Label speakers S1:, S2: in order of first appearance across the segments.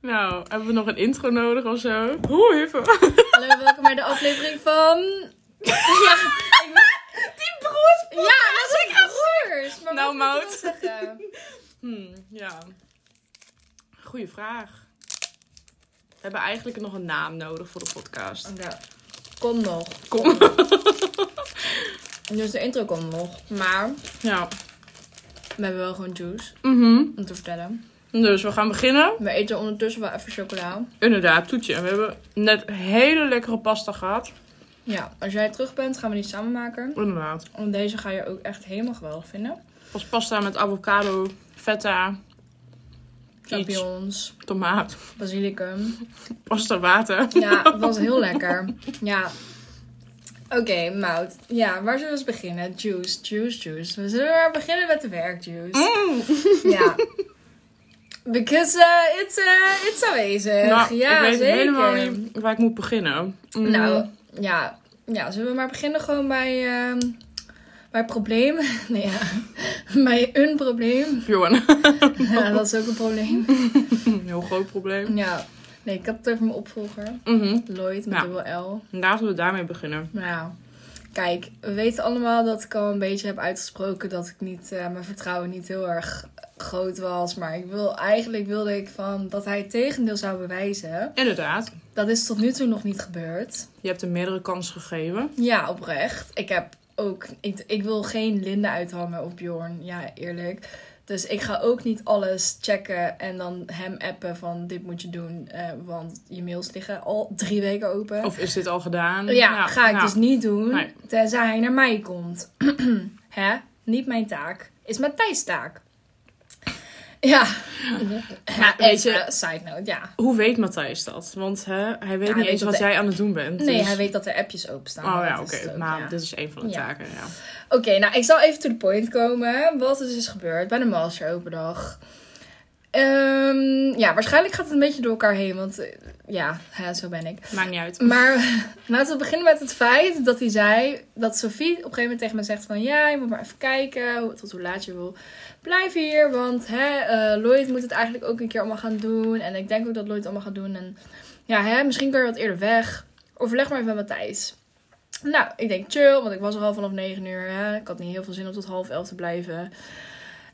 S1: Nou, hebben we nog een intro nodig of zo? Hoe even.
S2: Hallo, welkom bij de aflevering van... Ja,
S1: Die broers.
S2: ja dat zijn broers. Maar
S1: Nou, Mout.
S2: ik?
S1: Hmm, ja. Goeie vraag. We hebben eigenlijk nog een naam nodig voor de podcast.
S2: Ja, kom nog.
S1: Kom.
S2: Dus de intro komt nog. Maar
S1: Ja.
S2: we hebben wel gewoon juice
S1: Mhm.
S2: om te vertellen.
S1: Dus we gaan beginnen.
S2: We eten ondertussen wel even chocola.
S1: Inderdaad, toetje. We hebben net hele lekkere pasta gehad.
S2: Ja, als jij terug bent, gaan we die samen maken.
S1: Inderdaad.
S2: Want deze ga je ook echt helemaal geweldig vinden.
S1: Was pasta met avocado, feta,
S2: Champignons,
S1: tomaat,
S2: basilicum.
S1: pasta water.
S2: Ja, het was heel lekker. Ja. Oké, Mout. Ja, waar zullen we eens beginnen? Juice, juice, juice. We zullen maar beginnen met de werkjuice.
S1: Mm.
S2: Ja. Because uh, it's, uh, it's aanwezig.
S1: Nou,
S2: ja,
S1: ik weet
S2: zeker.
S1: helemaal niet waar ik moet beginnen. Mm.
S2: Nou, ja. ja. Zullen we maar beginnen gewoon bij, ehm bij probleem? Nee, ja. bij een probleem.
S1: Johan,
S2: Ja, dat is ook een probleem.
S1: een heel groot probleem.
S2: Ja. Nee, ik had het over mijn opvolger.
S1: Mhm.
S2: Lloyd met
S1: Ja.
S2: dubbel L.
S1: Laten we daarmee beginnen.
S2: Nou kijk, we weten allemaal dat ik al een beetje heb uitgesproken dat ik niet, eh, mijn vertrouwen niet heel erg groot was. Maar ik wil, eigenlijk wilde ik van dat hij het tegendeel zou bewijzen.
S1: Inderdaad.
S2: Dat is tot nu toe nog niet gebeurd.
S1: Je hebt hem meerdere kansen gegeven.
S2: Ja, oprecht. Ik heb ook, ik, ik wil geen Linda uithangen of Bjorn, ja eerlijk. Dus ik ga ook niet alles checken en dan hem appen van dit moet je doen. eh, want je mails liggen al drie weken open.
S1: Of is dit al gedaan?
S2: Ja, ga ik
S1: nou,
S2: dus niet doen.
S1: Nee.
S2: Tenzij hij naar mij komt. Hè? Niet mijn taak. Is Matthijs taak. Ja. ja even, side note, ja.
S1: Hoe weet Matthijs dat? Want hè, hij weet niet eens wat jij aan het doen bent.
S2: Nee,
S1: dus-
S2: hij weet dat er appjes openstaan.
S1: Oh ja, oké. Nou,
S2: ja.
S1: dit is een van de taken, ja.
S2: Oké, nou, ik zal even to the point komen. Wat er dus is gebeurd bij de Master Open dag. Ehm, ja, waarschijnlijk gaat het een beetje door elkaar heen. Want eh, ja, hè, zo ben ik.
S1: Maakt niet uit.
S2: Maar laten we beginnen met het feit dat hij zei dat Sophie op een gegeven moment tegen me zegt van ja, je moet maar even kijken tot hoe laat je wil blijven hier. Want hè, eh, Lloyd moet het eigenlijk ook een keer allemaal gaan doen. En ik denk ook dat Lloyd het allemaal gaat doen. En ja, hè, misschien kun je wat eerder weg. Overleg maar even met Matthijs. Nou, ik denk chill, want ik was er al vanaf 9 uur. Hè. Ik had niet heel veel zin om tot half elf te blijven.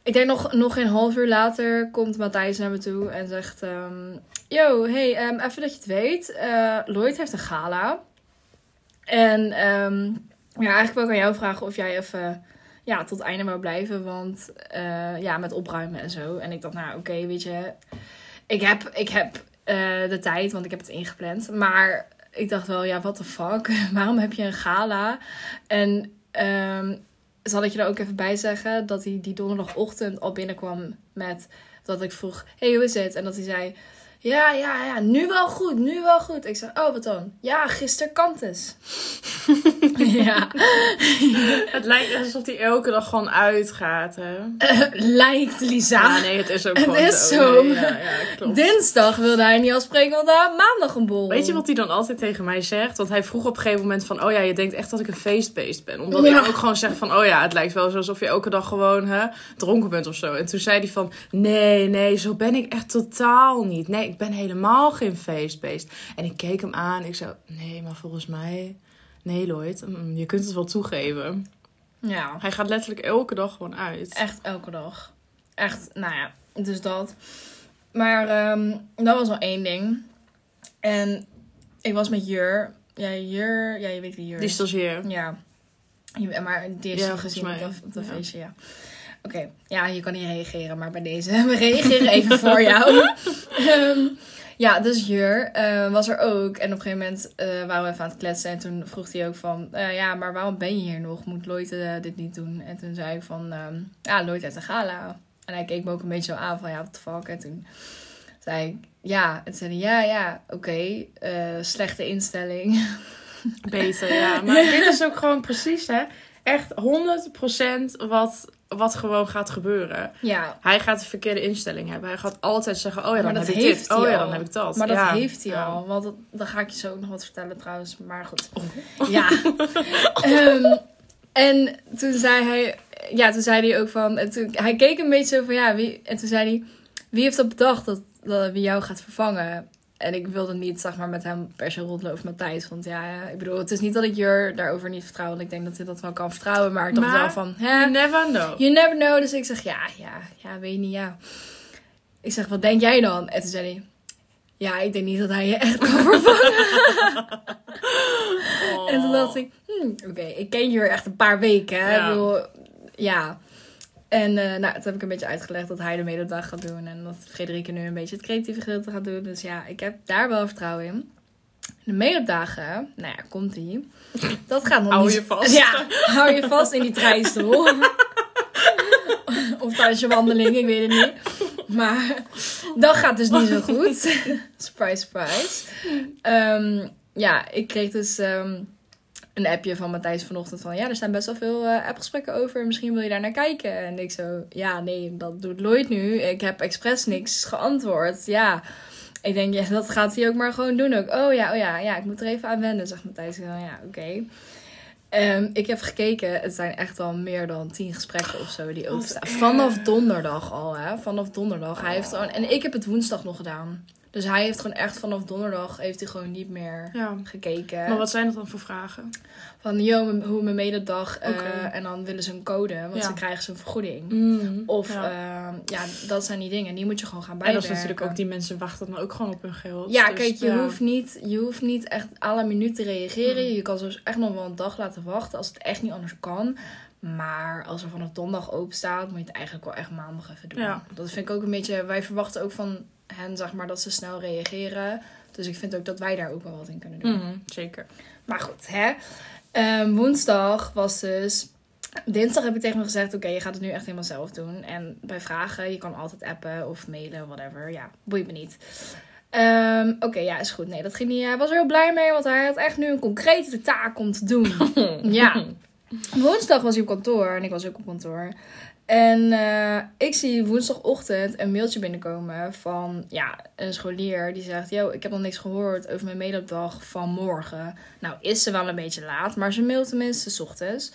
S2: Ik denk nog, nog geen half uur later komt Matthijs naar me toe en zegt... ehm, Yo, hey, ehm, even dat je het weet. eh, Lloyd heeft een gala. En ehm, ja, eigenlijk wil ik aan jou vragen of jij even ja, tot einde wou blijven. Want eh, ja, met opruimen en zo. En ik dacht, nou oké, weet je. Ik heb, ik heb eh, de tijd, want ik heb het ingepland. Maar ik dacht wel, ja, what the fuck? Waarom heb je een gala? En ehm, zal ik je er ook even bij zeggen dat hij die donderdagochtend al binnenkwam met dat ik vroeg: Hey, hoe is het? En dat hij zei: Ja, ja, ja, nu wel goed, nu wel goed. Ik zei: Oh, wat dan? Ja, gisteren Kantus. ja,
S1: Het lijkt alsof hij elke dag gewoon uitgaat, hè?
S2: lijkt Lisa.
S1: Ja, nee, het is ook
S2: Het is
S1: zo.
S2: zo.
S1: Nee, ja, ja, klopt.
S2: Dinsdag wilde hij niet afspreken, want had maandag een bol.
S1: Weet je wat hij dan altijd tegen mij zegt? Want hij vroeg op een gegeven moment van... Oh ja, je denkt echt dat ik een feestbeest ben. Omdat
S2: Ja.
S1: ik ook gewoon zeg van... Oh ja, het lijkt wel alsof je elke dag gewoon hè, dronken bent of zo. En toen zei hij van... Nee, nee, zo ben ik echt totaal niet. Nee, ik ben helemaal geen feestbeest. En ik keek hem aan. Ik zo... Nee, maar volgens mij... Nee, Lloyd. Je kunt het wel toegeven.
S2: Ja,
S1: Hij gaat letterlijk elke dag gewoon uit.
S2: echt elke dag. Echt, nou ja, dus dat. Maar ehm, dat was al één ding. En ik was met Jur. Ja, Jur, ja, je weet wie Jur
S1: Die
S2: is.
S1: stagiair.
S2: Ja. Maar die is
S1: Ja,
S2: gezien op dat, op dat
S1: Ja.
S2: feestje, ja. Oké, ja, je kan niet reageren, maar bij deze. We reageren even voor jou. Ehm, ja, dus Jur eh, was er ook. En op een gegeven moment eh, waren we even aan het kletsen. En toen vroeg hij ook van... eh, ja, maar waarom ben je hier nog? Moet Lloyd dit niet doen? En toen zei ik van... ehm, ja, Lloyd heeft een gala. En hij keek me ook een beetje zo aan van... Ja, what the fuck? En toen zei ik... Ja, en toen zei hij... Ja, ja, oké. slechte instelling.
S1: Beter, ja. Maar dit is ook gewoon precies, hè. Echt 100% wat, wat gewoon gaat gebeuren.
S2: ja,
S1: Hij gaat de verkeerde instelling hebben. Hij gaat altijd zeggen, oh ja, dan heb ik
S2: heeft
S1: dit.
S2: hij
S1: Oh ja, dan heb ik dat.
S2: Maar dat
S1: Ja.
S2: heeft hij
S1: Ja.
S2: al. Want dat, dan ga ik je zo ook nog wat vertellen trouwens. Maar goed.
S1: Oh.
S2: Ja. Ehm, en toen zei hij... Ja, toen zei hij ook van... En toen, hij keek een beetje zo van... Ja, wie... En toen zei hij... Wie heeft dat bedacht? Dat, dat wie jou gaat vervangen. En ik wilde niet, zeg maar, met hem per se rondlopen met Matthijs. Want ja, ik bedoel, het is niet dat ik Jur daarover niet vertrouw. Want ik denk dat hij dat wel kan vertrouwen. Maar ik dacht
S1: Maar-
S2: wel van, hè,
S1: You never know.
S2: you never know. Dus ik zeg, ja, ja, ja, weet je niet, ja. Ik zeg, wat denk jij dan? En toen zei hij, ja, ik denk niet dat hij je echt kan vervangen.
S1: Oh.
S2: En toen dacht ik, hmm, oké, ik ken Jur echt een paar weken. Hè?
S1: Ja.
S2: Ik bedoel, ja. En eh, nou, toen heb ik een beetje uitgelegd dat hij de mededag gaat doen. En dat Frederike nu een beetje het creatieve gedeelte gaat doen. Dus ja, ik heb daar wel vertrouwen in. De mededagen, nou ja, komt ie. Dat gaat nog
S1: Hou
S2: niet...
S1: je vast.
S2: Ja, hou je vast in die treinstoel. of tijdens je wandeling, ik weet het niet. Maar dat gaat dus niet zo goed. surprise, surprise. Ehm, ja, ik kreeg dus ehm, een appje van Matthijs vanochtend van... Ja, er staan best wel veel eh, appgesprekken over. Misschien wil je daar naar kijken. En ik zo... Ja, nee, dat doet Lloyd nu. Ik heb expres niks geantwoord. Ja, ik denk, ja, dat gaat hij ook maar gewoon doen ook. Oh ja, oh ja, ja, ik moet er even aan wennen, zegt Matthijs. Ja, oké. Ehm, ik heb gekeken, het zijn echt al meer dan tien gesprekken of zo die openstaan.
S1: erg.
S2: Vanaf donderdag al, hè? Vanaf donderdag. Hij heeft gewoon, en ik heb het woensdag nog gedaan. Dus hij heeft gewoon echt vanaf donderdag heeft hij gewoon niet meer
S1: Ja.
S2: gekeken.
S1: Maar wat zijn dat dan voor vragen?
S2: Van, yo, hoe mijn mededag. eh,
S1: Oké.
S2: en dan willen ze een code, want
S1: Ja.
S2: ze krijgen ze een vergoeding. Of
S1: ja.
S2: ja. ja, dat zijn die dingen. Die moet je gewoon gaan
S1: en
S2: bijwerken.
S1: dat is natuurlijk ook, die mensen wachten dan ook gewoon op hun geld.
S2: Ja,
S1: Dus,
S2: kijk, je. Hoeft niet, je hoeft niet echt la minuut te reageren.
S1: Mm.
S2: Je kan soms echt nog wel een dag laten wachten als het echt niet anders kan. Maar als er vanaf donderdag open staat, moet je het eigenlijk wel echt maandag even doen.
S1: Ja.
S2: Dat vind ik ook een beetje... Wij verwachten ook van hen, zeg maar, dat ze snel reageren. Dus ik vind ook dat wij daar ook wel wat in kunnen doen.
S1: Mhm, zeker.
S2: Maar goed, hè. Ehm, woensdag was dus... Dinsdag heb ik tegen me gezegd, oké, je gaat het nu echt helemaal zelf doen. En bij vragen, je kan altijd appen of mailen, whatever. Ja, boeit me niet. Ehm, oké, ja, is goed. Nee, dat ging niet. Hij was er heel blij mee, want hij had echt nu een concrete taak om te doen. ja. Woensdag was hij op kantoor en ik was ook op kantoor. En eh, ik zie woensdagochtend een mailtje binnenkomen van ja, een scholier die zegt: Yo, ik heb nog niks gehoord over mijn mededag van morgen. Nou, is ze wel een beetje laat, maar ze mailt tenminste 's ochtends.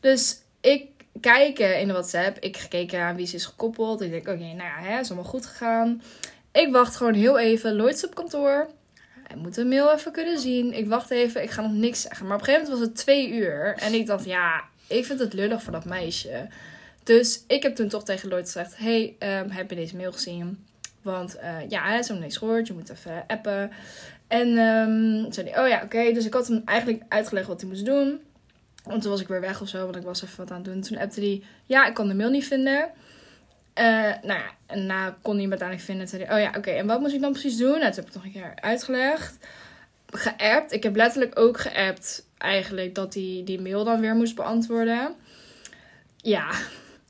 S2: Dus ik kijk eh, in de WhatsApp, ik gekeken aan wie ze is gekoppeld. Ik denk: Oké, nou ja, hè, is allemaal goed gegaan. Ik wacht gewoon heel even. Lloyd is op kantoor. Hij moet de mail even kunnen zien. Ik wacht even, ik ga nog niks zeggen. Maar op een gegeven moment was het twee uur. En ik dacht, ja, ik vind het lullig voor dat meisje. Dus ik heb toen toch tegen Lloyd gezegd: Hey, ehm, heb je deze mail gezien? Want eh, ja, hij heeft nog niks gehoord. Je moet even appen. En ehm zei hij: Oh ja, oké. Dus ik had hem eigenlijk uitgelegd wat hij moest doen. Want toen was ik weer weg of zo, want ik was even wat aan het doen. Toen appte hij: Ja, ik kon de mail niet vinden. Eh, nou ja, en na kon hij hem uiteindelijk vinden. Toen zei hij: Oh ja, oké. En wat moest ik dan precies doen? Nou, heb ik nog een keer uitgelegd. Geappt. Ik heb letterlijk ook geappt eigenlijk dat hij die mail dan weer moest beantwoorden. Ja,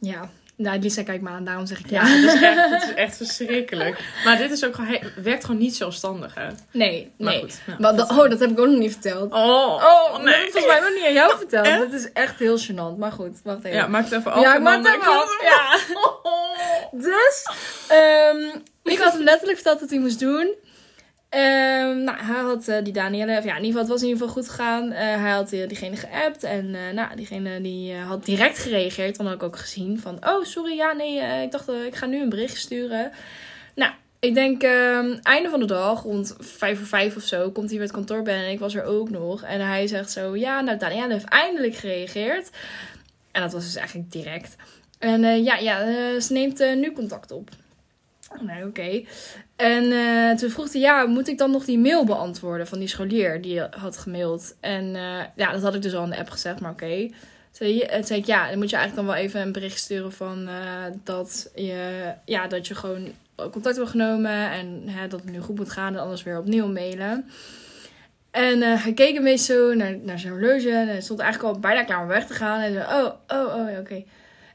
S2: ja. Nou, Lisa kijkt me aan, daarom zeg ik ja.
S1: Ja, het is, echt, het is echt verschrikkelijk. Maar dit is ook gewoon, werkt gewoon niet zelfstandig, hè?
S2: Nee,
S1: Maar
S2: nee.
S1: goed.
S2: Maar dat, oh, dat heb ik ook nog niet verteld.
S1: Oh,
S2: Oh,
S1: nee.
S2: dat heb ik volgens mij nog niet aan jou verteld. Dat is echt heel gênant. Maar goed, wacht even.
S1: Ja, maak het even af.
S2: Ja, maak het even af. Ja. Dus, ehm, ik had hem letterlijk verteld wat hij moest doen. Ehm, nou, hij had eh, die Danielle, ja, in ieder geval, het was in ieder geval goed gegaan. Eh, hij had eh, diegene geappt en nou, diegene die had direct gereageerd. Dan had ik ook gezien van, oh sorry, ja nee, ik dacht ik ga nu een bericht sturen. Nou, ik denk ehm, einde van de dag, rond vijf voor vijf of zo, komt hij weer het kantoor binnen en ik was er ook nog. En hij zegt zo, ja, nou Danielle heeft eindelijk gereageerd. En dat was dus eigenlijk direct. En ja, ja ze neemt nu contact op. Nee, oké. En eh, toen vroeg hij, ja, moet ik dan nog die mail beantwoorden van die scholier die had gemaild? En eh, ja, dat had ik dus al in de app gezegd, maar oké. Zei- Toen zei ik, ja, dan moet je eigenlijk dan wel even een bericht sturen van eh, dat, je, ja, dat je gewoon contact hebt genomen en hè, dat het nu goed moet gaan en anders weer opnieuw mailen. En hij keek een beetje zo naar, naar zijn horloge en hij stond eigenlijk al bijna klaar om weg te gaan. En zei, oh, oh, oh, oké.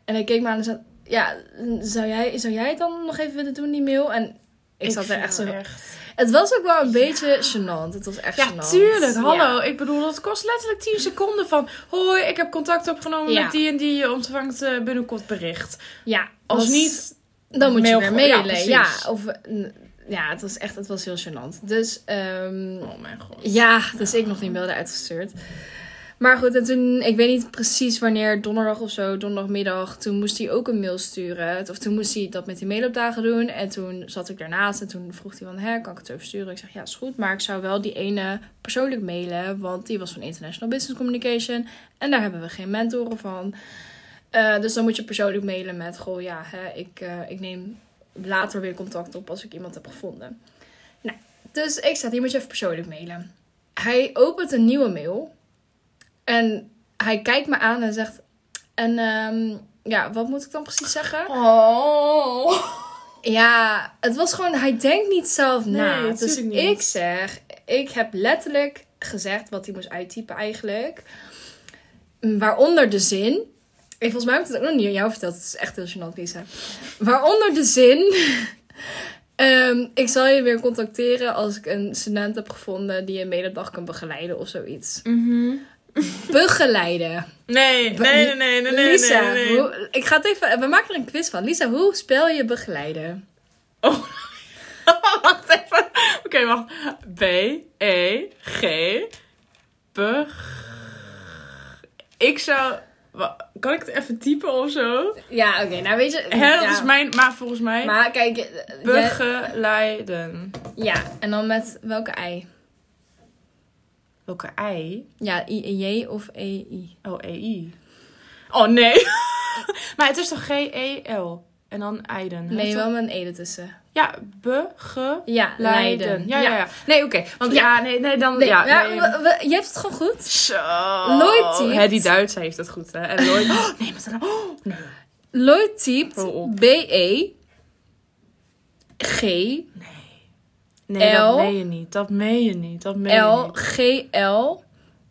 S2: En hij keek me aan en zei, ja, zou jij, zou jij het dan nog even willen doen, die mail? En ik, zat er echt zo...
S1: echt-
S2: Het was ook wel een beetje gênant. Het was echt
S1: Ja,
S2: gênant.
S1: tuurlijk. Hallo.
S2: Ja.
S1: Ik bedoel, dat kost letterlijk 10 seconden van... Hoi, ik heb contact opgenomen
S2: Ja.
S1: met die en die. Je ontvangt eh, binnenkort bericht.
S2: Ja,
S1: Als niet...
S2: Dan moet je weer
S1: ja,
S2: mailen. Ja, of... eh, Ja, het was echt het was heel gênant. Dus... ehm,
S1: Oh mijn god.
S2: Ja, dus ik nog die mail eruit gestuurd. Maar goed, en toen, ik weet niet precies wanneer, donderdag of zo, donderdagmiddag, toen moest hij ook een mail sturen. Of toen moest hij dat met die mailopdagen doen. En toen zat ik daarnaast en toen vroeg hij van, hè, kan ik het zo versturen? Ik zeg, ja, is goed, maar ik zou wel die ene persoonlijk mailen, want die was van International Business Communication. En daar hebben we geen mentoren van. Eh, dus dan moet je persoonlijk mailen met, goh, ja, hè, ik, eh, ik neem later weer contact op als ik iemand heb gevonden. Nou, dus ik zei, die moet je even persoonlijk mailen. Hij opent een nieuwe mail. En hij kijkt me aan en zegt... En ehm, ja, wat moet ik dan precies zeggen?
S1: Oh.
S2: Ja, het was gewoon... Hij denkt niet zelf na.
S1: Nee,
S2: dus
S1: niet.
S2: ik zeg... Ik heb letterlijk gezegd wat hij moest uittypen eigenlijk. Waaronder de zin... Ik, volgens mij heb ik het ook nog niet aan jou verteld. Het is echt heel gênant, Lisa. Waaronder de zin... Ehm, ik zal je weer contacteren als ik een student heb gevonden die je mededag kan begeleiden of zoiets. Begeleiden.
S1: Nee, nee, nee, nee, nee, nee,
S2: Lisa,
S1: nee, nee.
S2: Hoe, ik ga het even. We maken er een quiz van. Lisa, hoe spel je begeleiden?
S1: Oh. wacht even. Oké, wacht. B, E, G, B. Ik zou... Kan ik het even typen of zo?
S2: Ja, oké. nou, weet je.
S1: Hè, dat is mijn... Maar volgens mij...
S2: Maar kijk,
S1: Begeleiden.
S2: ja, en dan met welke ei?
S1: Welke ei?
S2: Ja, I, J of E, I?
S1: Oh, EI. Oh, nee. maar het is toch G-E-L? En dan Eiden.
S2: Nee, wel met een E ertussen.
S1: Ja, begeleiden.
S2: Ja, Leiden.
S1: Ja, ja, ja. Nee, oké. Want
S2: Ja.
S1: ja, nee, nee, dan...
S2: Nee,
S1: ja,
S2: ja,
S1: nee.
S2: we- we- je hebt het gewoon goed.
S1: Zo.
S2: Lloyd typt.
S1: Hè, die Duitser heeft het goed, hè. En Lloyd... Oh, nee, maar dan... Oh, nee.
S2: Lloyd typt. B-E G
S1: Nee,
S2: L.
S1: dat meen je niet. Dat meen je niet. Dat meen
S2: L. G L.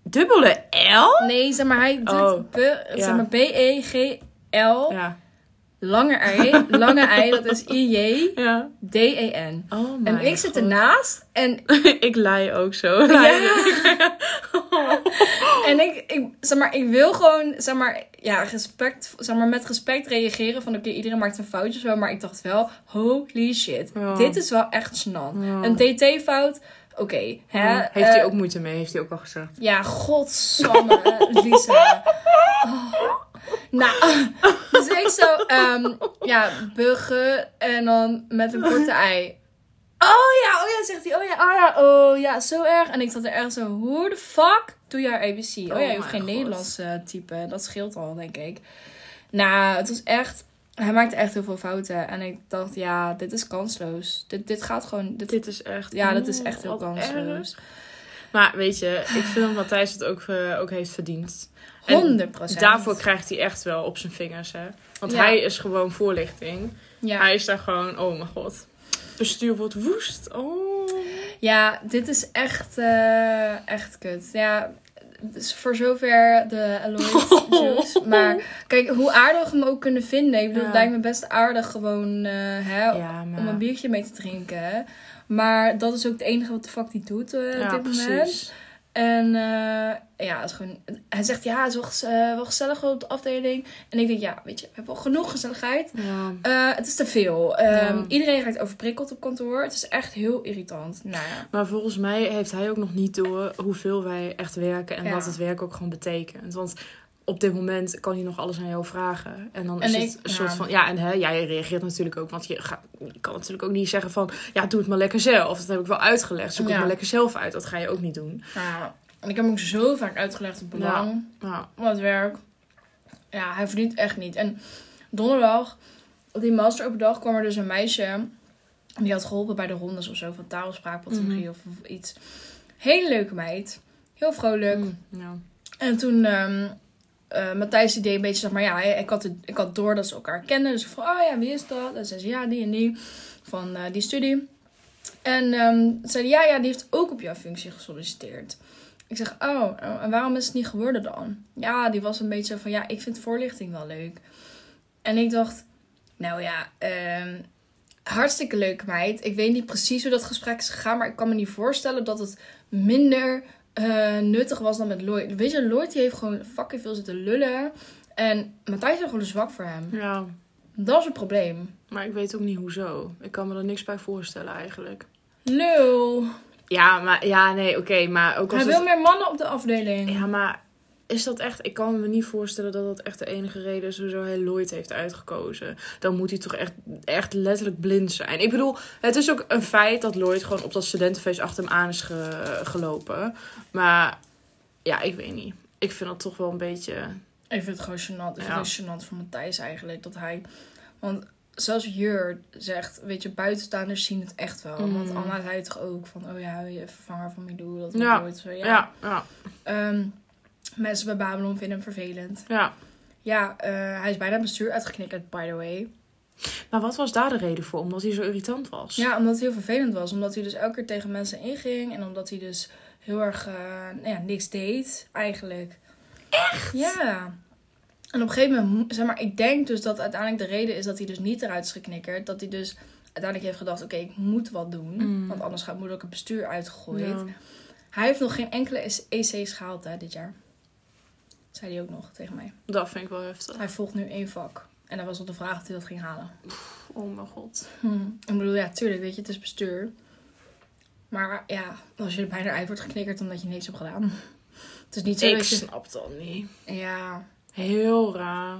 S1: Dubbele L?
S2: Nee, zeg maar, hij doet
S1: Oh,
S2: be-
S1: ja.
S2: zeg maar B-E G L.
S1: Ja.
S2: Lange ei. Lange ei, dat is I-J
S1: Ja.
S2: D-E-N.
S1: Oh
S2: En ik zit ernaast en,
S1: ik lei ook zo.
S2: en ik, ik, zeg maar, ik wil gewoon, zeg maar, ja, respect, zeg maar, met respect reageren van, oké, iedereen maakt een foutje zo, maar ik dacht wel, holy shit,
S1: Ja.
S2: dit is wel echt.
S1: Ja.
S2: Een TT-fout, oké, hè.
S1: Heeft hij
S2: eh,
S1: ook moeite mee? Heeft hij ook al gezegd.
S2: Ja, godsamme, Lisa. Oh. Nou, dus ik zo, ehm, ja, buggen en dan met een korte ei. Oh ja, oh ja, zegt hij. Oh ja, oh ja, oh ja, zo erg. En ik zat er echt zo, hoe de fuck doe je haar ABC? Oh,
S1: Oh
S2: ja, je hoeft geen
S1: God.
S2: Nederlands eh, typen. Dat scheelt al, denk ik. Nou, het was echt, hij maakte echt heel veel fouten. En ik dacht, ja, dit is kansloos. Dit, dit gaat gewoon, dit,
S1: Dit is echt...
S2: ja, dat is echt heel kansloos.
S1: erg. Maar weet je, ik vind dat Matthijs het ook, eh, ook heeft verdiend. En
S2: 100 procent.
S1: Daarvoor krijgt hij echt wel op zijn vingers, hè. Want
S2: Ja.
S1: hij is gewoon voorlichting.
S2: ja.
S1: Hij is daar gewoon, oh mijn god. Bestuur wordt woest. Oh.
S2: Ja, dit is echt, eh, echt kut. Ja, dus voor zover de Lloyd juice. Maar kijk, hoe aardig we hem ook kunnen vinden. Ik bedoel,
S1: Ja.
S2: het lijkt me best aardig gewoon eh, hè,
S1: Ja, maar...
S2: om een biertje mee te drinken. Maar dat is ook het enige wat de fuck die doet eh,
S1: ja,
S2: op dit moment.
S1: precies.
S2: En eh, ja, het is gewoon, hij zegt ja, het is wel, eh, wel gezellig op de afdeling. En ik denk, ja, weet je, we hebben wel genoeg gezelligheid.
S1: Ja.
S2: Eh, het is te veel. Ehm,
S1: Ja.
S2: Iedereen raakt overprikkeld op kantoor. Het is echt heel irritant. Nou ja.
S1: Maar volgens mij heeft hij ook nog niet door hoeveel wij echt werken en wat het werk ook gewoon betekent. Want op dit moment kan hij nog alles aan jou vragen. En dan is
S2: En
S1: het een
S2: ja.
S1: soort van... Ja, en hè, jij reageert natuurlijk ook. Want je, gaat, je kan natuurlijk ook niet zeggen van... Ja, doe het maar lekker zelf. Dat heb ik wel uitgelegd. Zoek
S2: Ja.
S1: het maar lekker zelf uit. Dat ga je ook niet doen.
S2: En ik heb hem ook zo vaak uitgelegd het belang
S1: Nou,
S2: van het werk. Ja, hij verdient echt niet. En donderdag, op die master open dag, kwam er dus een meisje. Die had geholpen bij de rondes of zo van taal, spraakpathologie
S1: Mhm.
S2: of, of iets. Hele leuke meid. Heel vrolijk.
S1: mm, ja.
S2: En toen, ehm eh, Matthijs deed een beetje, zeg maar, ja, ik had, ik had door dat ze elkaar kenden. Dus ik vroeg, oh ja, wie is dat? En zei ze, ja, die en die, van eh, die studie. En ehm zei ja, ja, die heeft ook op jouw functie gesolliciteerd. Ik zeg, oh, en waarom is het niet geworden dan? Ja, die was een beetje van, ja, ik vind voorlichting wel leuk. En ik dacht, nou ja, ehm, hartstikke leuke meid. Ik weet niet precies hoe dat gesprek is gegaan, maar ik kan me niet voorstellen dat het minder eh, nuttig was dan met Lloyd. Weet je, Lloyd die heeft gewoon fucking veel zitten lullen. En Matthijs is gewoon zwak voor hem.
S1: ja,
S2: Dat is het probleem.
S1: maar ik weet ook niet hoezo. Ik kan me er niks bij voorstellen eigenlijk.
S2: Lul.
S1: Ja, maar ja, nee, oké. maar ook als
S2: Hij
S1: het-
S2: wil meer mannen op de afdeling.
S1: Ja, maar is dat echt... Ik kan me niet voorstellen dat dat echt de enige reden is... hoezo hij Lloyd heeft uitgekozen. Dan moet hij toch echt, echt letterlijk blind zijn. Ik bedoel, het is ook een feit dat Lloyd gewoon op dat studentenfeest achter hem aan is ge- gelopen. Maar ja, ik weet niet. Ik vind dat toch wel een beetje...
S2: Ik vind het gewoon gênant. Ik vind
S1: Ja.
S2: het gênant voor Matthijs eigenlijk. Dat hij... Want zelfs Jur zegt... Weet je, buitenstaanders zien het echt wel.
S1: Mm.
S2: Want Anna zei toch ook van... Oh ja, je vervanger van Milou. Dat
S1: Ja.
S2: nooit zo. Ja.
S1: Ja, ja,
S2: Ehm, mensen bij Babylon vinden hem vervelend.
S1: ja.
S2: Ja, eh, hij is bijna het bestuur uitgeknikkerd, by the way.
S1: Maar wat was daar de reden voor? Omdat hij zo irritant was?
S2: Ja, omdat hij heel vervelend was. Omdat hij dus elke keer tegen mensen inging. En omdat hij dus heel erg eh, nou ja, niks deed, eigenlijk. Echt? Ja. En op een gegeven moment, mo- zeg maar, ik denk dus dat uiteindelijk de reden is dat hij dus niet eruit is geknikkerd. Dat hij dus uiteindelijk heeft gedacht, oké, ik moet wat doen.
S1: Mm.
S2: Want anders gaat moeder ook het bestuur uitgegooid.
S1: Ja.
S2: Hij heeft nog geen enkele EC's gehaald hè, dit jaar. Zei hij ook nog tegen mij.
S1: Dat vind ik wel heftig.
S2: Hij volgt nu één vak. En dat was op de vraag of hij dat ging halen.
S1: Oh mijn god.
S2: Hm. Ik bedoel, ja, tuurlijk, weet je, het is bestuur. Maar ja, als je er bijna uit wordt geknikkerd omdat je niks hebt gedaan. Het is niet zo
S1: Ik
S2: dat je...
S1: snap dat niet.
S2: Ja.
S1: Heel raar.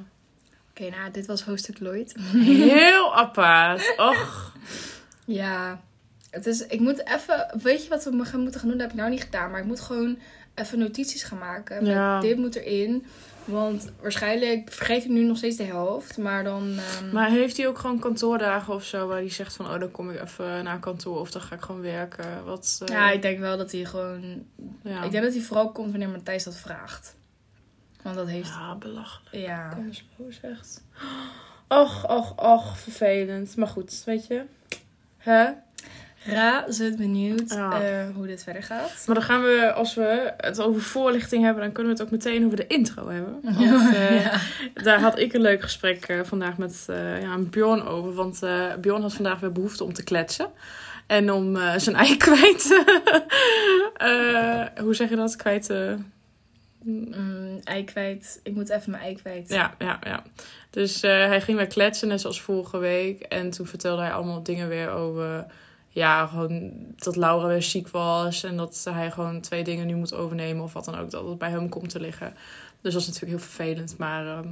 S2: Oké, nou, dit was hoofdstuk Lloyd.
S1: Heel apart. Och.
S2: Ja. Het is... Ik moet even... Weet je wat we gaan moeten gaan doen? Dat heb ik nou niet gedaan. Maar ik moet gewoon even notities gaan maken. Met
S1: Ja.
S2: dit moet erin. Want waarschijnlijk vergeet ik nu nog steeds de helft. Maar dan... ehm,
S1: Maar heeft hij ook gewoon kantoordagen of zo waar hij zegt van oh dan kom ik even naar kantoor of dan ga ik gewoon werken? Wat? eh,
S2: Ja, ik denk wel dat hij gewoon...
S1: ja.
S2: Ik denk dat hij vooral komt wanneer Matthijs dat vraagt. Want dat heeft...
S1: Ja, belachelijk.
S2: Ja.
S1: Kansloos echt. Och, och, och, vervelend. Maar goed, weet je. Hè?
S2: Razend benieuwd
S1: Ja.
S2: eh, hoe dit verder gaat.
S1: Maar dan gaan we, als we het over voorlichting hebben, dan kunnen we het ook meteen over de intro hebben. Want, eh,
S2: ja.
S1: Daar had ik een leuk gesprek eh, vandaag met ja, Bjorn over. Want Bjorn had vandaag weer behoefte om te kletsen. En om zijn ei kwijt. hoe zeg je dat? Kwijt.
S2: Mm, ei kwijt. Ik moet even mijn ei kwijt.
S1: ja, ja, ja. Dus hij ging weer kletsen, net zoals vorige week. En toen vertelde hij allemaal dingen weer over. Ja, gewoon dat Laura weer ziek was. En dat hij gewoon twee dingen nu moet overnemen. Of wat dan ook. Dat het bij hem komt te liggen. Dus dat is natuurlijk heel vervelend. Maar ehm,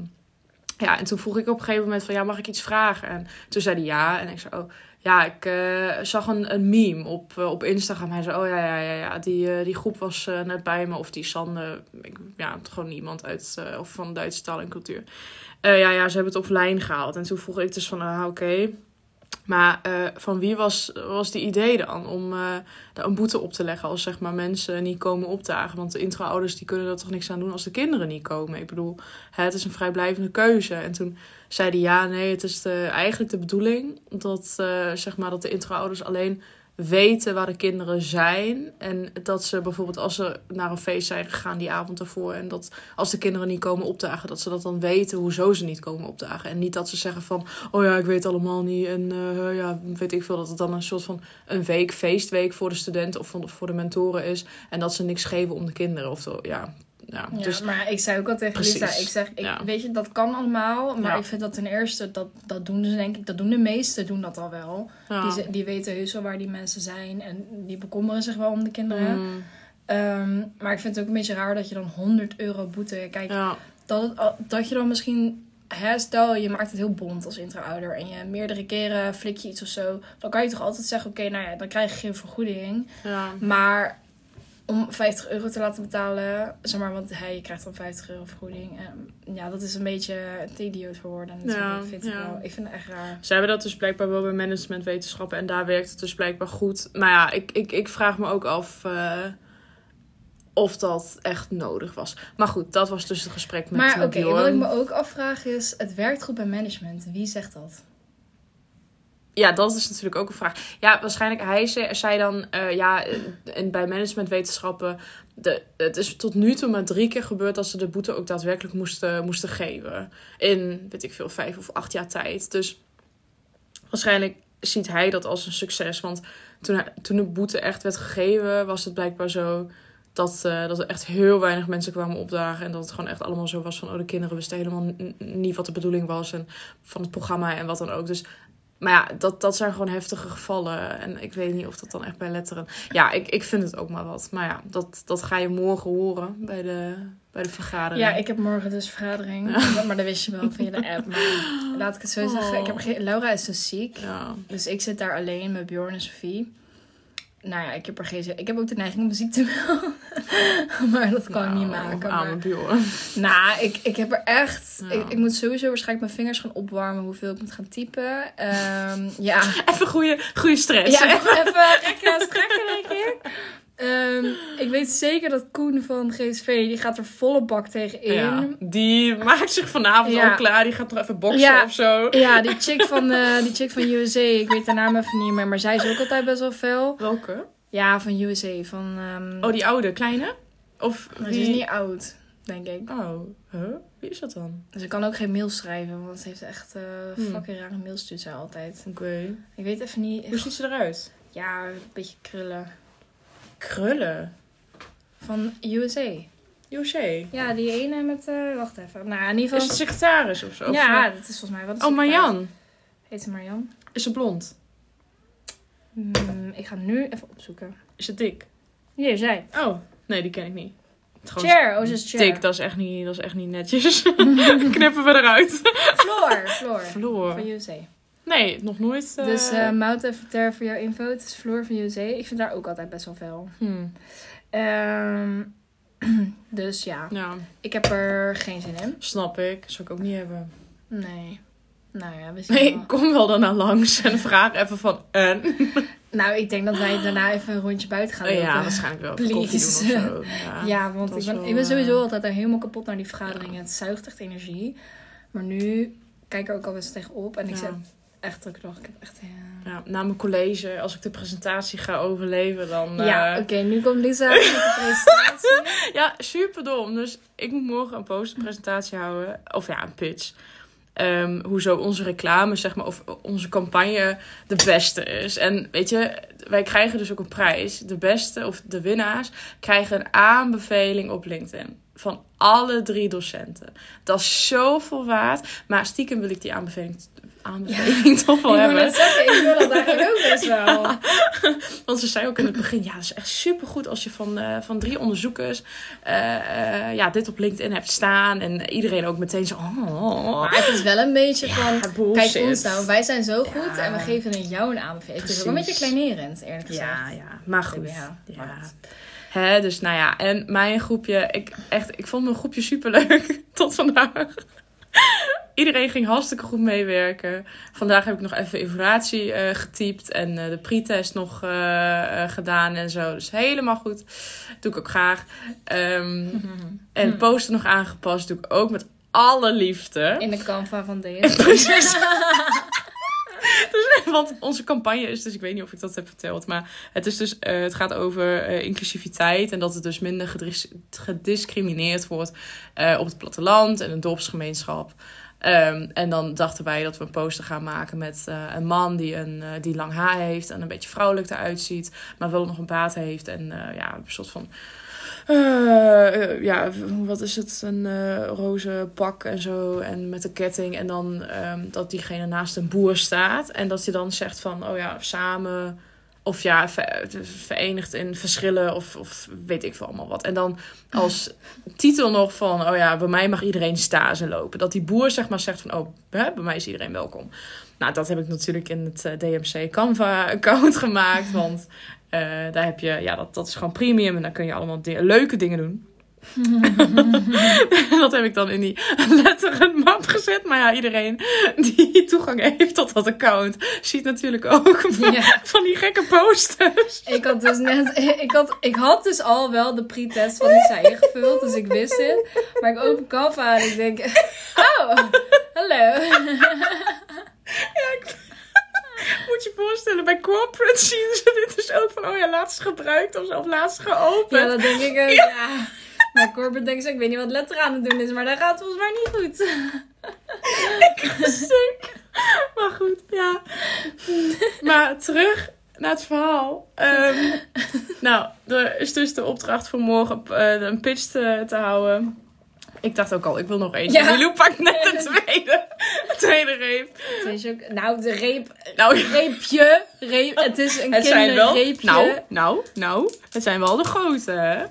S1: ja, en toen vroeg ik op een gegeven moment van... Ja, mag ik iets vragen? En toen zei hij ja. En ik zei, oh... Ja, ik eh, zag een, een meme op, eh, op Instagram. Hij zei, oh ja, ja, ja, ja. Die, eh, die groep was net bij me. Of die Sanne, ik, ja, gewoon iemand uit, of van Duitse taal en cultuur. Ja, ja, ze hebben het offline gehaald. En toen vroeg ik dus van, ah, oké. Maar eh, van wie was, was die idee dan om eh, daar een boete op te leggen als zeg maar, mensen niet komen opdagen? Want de intro-ouders die kunnen er toch niks aan doen als de kinderen niet komen. Ik bedoel, het is een vrijblijvende keuze. En toen zei hij ja, nee, het is eigenlijk de bedoeling dat, eh, zeg maar, dat de intro-ouders alleen weten waar de kinderen zijn. En dat ze bijvoorbeeld als ze naar een feest zijn gegaan die avond ervoor. En dat als de kinderen niet komen opdagen, dat ze dat dan weten hoezo ze niet komen opdagen. En niet dat ze zeggen van, oh ja, ik weet allemaal niet. En eh, ja, weet ik veel, dat het dan een soort van een week, feestweek voor de studenten of voor de, voor de mentoren is. En dat ze niks geven om de kinderen. Of zo, ja. Ja,
S2: Ja,
S1: dus
S2: maar ik zei ook al tegen
S1: Precies.
S2: Lisa, ik zeg, ik,
S1: Ja.
S2: weet je, dat kan allemaal. Maar
S1: Ja.
S2: ik vind dat ten eerste, dat, dat doen ze denk ik, dat doen de meesten doen dat al wel. Die, die weten heus wel waar die mensen zijn en die bekommeren zich wel om de kinderen.
S1: Mm,
S2: Ehm, maar ik vind het ook een beetje raar dat je dan 100 euro boete, kijk, dat, het dat je dan misschien, hè, stel je maakt het heel bond als intro-ouder en je meerdere keren flik je iets of zo, dan kan je toch altijd zeggen, oké, nou ja, dan krijg je geen vergoeding.
S1: ja.
S2: Maar om 50 euro te laten betalen, zeg maar, want hij krijgt dan 50 euro vergoeding. En ja, dat is een beetje te idioot voor woorden.
S1: Ja,
S2: vind ik
S1: ja.
S2: wel. Ik vind het echt raar.
S1: Ze hebben dat dus blijkbaar wel bij managementwetenschappen en daar werkt het dus blijkbaar goed. Maar ja, ik, ik, ik vraag me ook af eh, of dat echt nodig was. Maar goed, dat was dus het gesprek met
S2: maar oké, wat ik me ook afvraag is, het werkt goed bij management. Wie zegt dat?
S1: Ja, dat is natuurlijk ook een vraag. Ja, waarschijnlijk hij zei, dan, eh, ja, en bij managementwetenschappen, de, het is tot nu toe maar drie keer gebeurd dat ze de boete ook daadwerkelijk moesten, moesten geven. In, weet ik veel, vijf of acht jaar tijd. Dus waarschijnlijk ziet hij dat als een succes. Want toen, toen de boete echt werd gegeven, was het blijkbaar zo dat, eh, dat er echt heel weinig mensen kwamen opdagen. En dat het gewoon echt allemaal zo was van, oh, de kinderen wisten helemaal niet wat de bedoeling was. En van het programma en wat dan ook. Dus maar ja, dat, dat zijn gewoon heftige gevallen. En ik weet niet of dat dan echt bij letteren. Ja, ik, ik vind het ook maar wat. Maar ja, dat, dat ga je morgen horen bij de, bij de vergadering.
S2: Ja, ik heb morgen dus vergadering. Maar dat wist je wel via de app. Maar laat ik het zo zeggen. Ik heb geen... Laura is dus ziek.
S1: Ja.
S2: Dus ik zit daar alleen met Bjorn en Sophie. Nou ja, ik heb er geen zin. Ik heb ook de neiging om muziek te melden. maar dat kan ik niet
S1: Nou,
S2: maken.
S1: Arme
S2: Maar... Nou, ik, ik heb er echt... Ik, ik moet sowieso waarschijnlijk mijn vingers gaan opwarmen. Hoeveel ik moet gaan typen. Ehm, ja.
S1: Even goede, goede stress.
S2: Ja, even, even rekken en strekken, denk ik. Ehm, ik weet zeker dat Koen van GSV, die gaat er volle bak tegenin.
S1: Ja, die maakt zich vanavond
S2: Ja.
S1: al klaar. Die gaat nog even boksen
S2: Ja.
S1: of zo.
S2: Ja, die chick van, eh, die chick van USA, ik weet haar naam even niet meer, maar zij is ook altijd best wel fel.
S1: Welke?
S2: Ja, van USA, van... ehm
S1: Oh, die oude, kleine? Of
S2: maar
S1: die...
S2: Ze is niet oud, denk ik.
S1: Oh, huh? Wie is dat dan?
S2: Ze kan ook geen mail schrijven, want ze heeft echt
S1: Hmm.
S2: fucking rare mails stuurt zij altijd.
S1: Oké.
S2: Ik weet even niet...
S1: Hoe ziet ze eruit?
S2: Ja, een beetje krullen.
S1: Krullen.
S2: Van USA.
S1: José.
S2: Ja, die ene met... eh, wacht even. Nou, in ieder
S1: Is
S2: geval...
S1: het secretaris of zo? Of,
S2: ja,
S1: eh,
S2: dat is volgens mij wat.
S1: Oh, Marjan.
S2: Heet ze Marjan?
S1: Is ze blond?
S2: Hmm, ik ga nu even opzoeken.
S1: Is ze dik?
S2: Hier, zij.
S1: Oh, nee, die ken ik niet. Het is gewoon
S2: Chair, oh, ze is chair.
S1: Dik, dat is echt niet, dat is echt niet netjes. Knippen we eruit.
S2: Floor, Floor.
S1: Floor.
S2: Van USA.
S1: Nee, nog nooit. eh,
S2: Dus eh Mout even ter voor jouw info. Het is Floor van USA. Ik vind haar ook altijd best wel fel.
S1: hmm,
S2: Ehm, dus ja,
S1: ja,
S2: ik heb er geen zin in.
S1: snap ik. Zou ik ook niet hebben.
S2: Nee. Nou ja, we zien
S1: Nee,
S2: wel.
S1: kom wel daarna langs en vraag even van en.
S2: Nou, ik denk dat wij daarna even een rondje buiten gaan lopen.
S1: ja, waarschijnlijk wel. Doen of
S2: Please.
S1: zo. Ja.
S2: Ja, want ik ben,
S1: wel,
S2: ik ben sowieso
S1: eh,
S2: altijd er helemaal kapot naar die vergaderingen. Het zuigt echt energie. Maar nu kijk ik er ook al best tegenop. En ik
S1: Ja.
S2: Echt drukke dag. Ik heb echt... Ja,
S1: Ja, na mijn college, als ik de presentatie ga overleven, dan...
S2: ja
S1: eh,
S2: oké. nu komt Lisa met de presentatie.
S1: Ja, super dom. Dus ik moet morgen een posterpresentatie houden. Of ja, een pitch. Ehm, hoezo onze reclame, zeg maar, of onze campagne de beste is. En weet je, wij krijgen dus ook een prijs. De beste, of de winnaars, krijgen een aanbeveling op LinkedIn. Van alle drie docenten. Dat is zoveel waard. Maar stiekem wil ik die aanbeveling, aanbeveling toch wel
S2: ik wil
S1: hebben.
S2: net zeggen, ik wil dat eigenlijk ook best wel.
S1: Want ze zei ook in het begin, ja, dat is echt supergoed als je van, eh, van drie onderzoekers eh, eh, ja, dit op LinkedIn hebt staan. En iedereen ook meteen zo, oh,
S2: Maar het is wel een beetje
S1: ja,
S2: van...
S1: bullshit.
S2: Kijk ons nou, wij zijn zo goed en we geven jou een aanbeveling. Het is ook een beetje kleinerend, eerlijk gezegd.
S1: Ja, ja, maar goed.
S2: Ja,
S1: Ja.
S2: maar goed.
S1: Hè, dus nou ja, en mijn groepje, ik, echt, ik vond mijn groepje superleuk tot vandaag. Iedereen ging hartstikke goed meewerken. Vandaag heb ik nog even informatie eh, getypt en eh, de pre-test nog eh, gedaan en zo. Dus helemaal goed. Doe ik ook graag. Ehm, en
S2: Hm.
S1: poster nog aangepast. Doe ik ook met alle liefde.
S2: In de Canva van DS.
S1: Precies. Dus, want onze campagne is dus, ik weet niet of ik dat heb verteld, maar het, is dus, het gaat over inclusiviteit en dat het dus minder gedis- gediscrimineerd wordt op het platteland en een dorpsgemeenschap. Ehm, en dan dachten wij dat we een poster gaan maken met eh, een man die, een, eh, die lang haar heeft en een beetje vrouwelijk eruit ziet, maar wel nog een baard heeft en eh, ja, een soort van ja, wat is het? Een roze pak en zo. En met een ketting. En dan ehm, dat diegene naast een boer staat. En dat hij dan zegt van, oh ja, samen. Of ja, ver- verenigd in verschillen. Of, of weet ik veel allemaal wat. En dan als titel nog van, oh ja, bij mij mag iedereen stage lopen. Dat die boer zeg maar zegt van, oh, bij mij is iedereen welkom. Nou, dat heb ik natuurlijk in het eh, DMC Canva-account gemaakt. Want eh, daar heb je, ja, dat, dat is gewoon premium. En dan kun je allemaal leuke dingen doen. dat heb ik dan in die letteren map gezet. Maar ja, iedereen die toegang heeft tot dat account, ziet natuurlijk ook van,
S2: Ja.
S1: van die gekke posters.
S2: Ik had dus net, ik had, ik had dus al wel de pre-test van Lisa ingevuld, dus ik wist het. Maar ik open Canva en ik denk, oh, hallo.
S1: Moet je voorstellen, bij corporate zien ze dit dus ook van, oh ja, laatst gebruikt of of laatst geopend.
S2: Ja, dat denk ik ook, ja. Maar Corbett denkt zo, ik weet niet wat letter aan het doen is, maar dat gaat volgens mij niet goed.
S1: Stuk. Maar goed, ja. Maar terug naar het verhaal. Ehm, nou, er is dus de opdracht voor morgen eh, een pitch te, te houden. Ik dacht ook al, ik wil nog eentje.
S2: Ja.
S1: Milou pakt net de tweede, de tweede reep.
S2: Het is ook, nou, de reep,
S1: Nou,
S2: reepje, reep, het is een
S1: het zijn wel... Nou, nou, nou. Het zijn wel de grote, hè?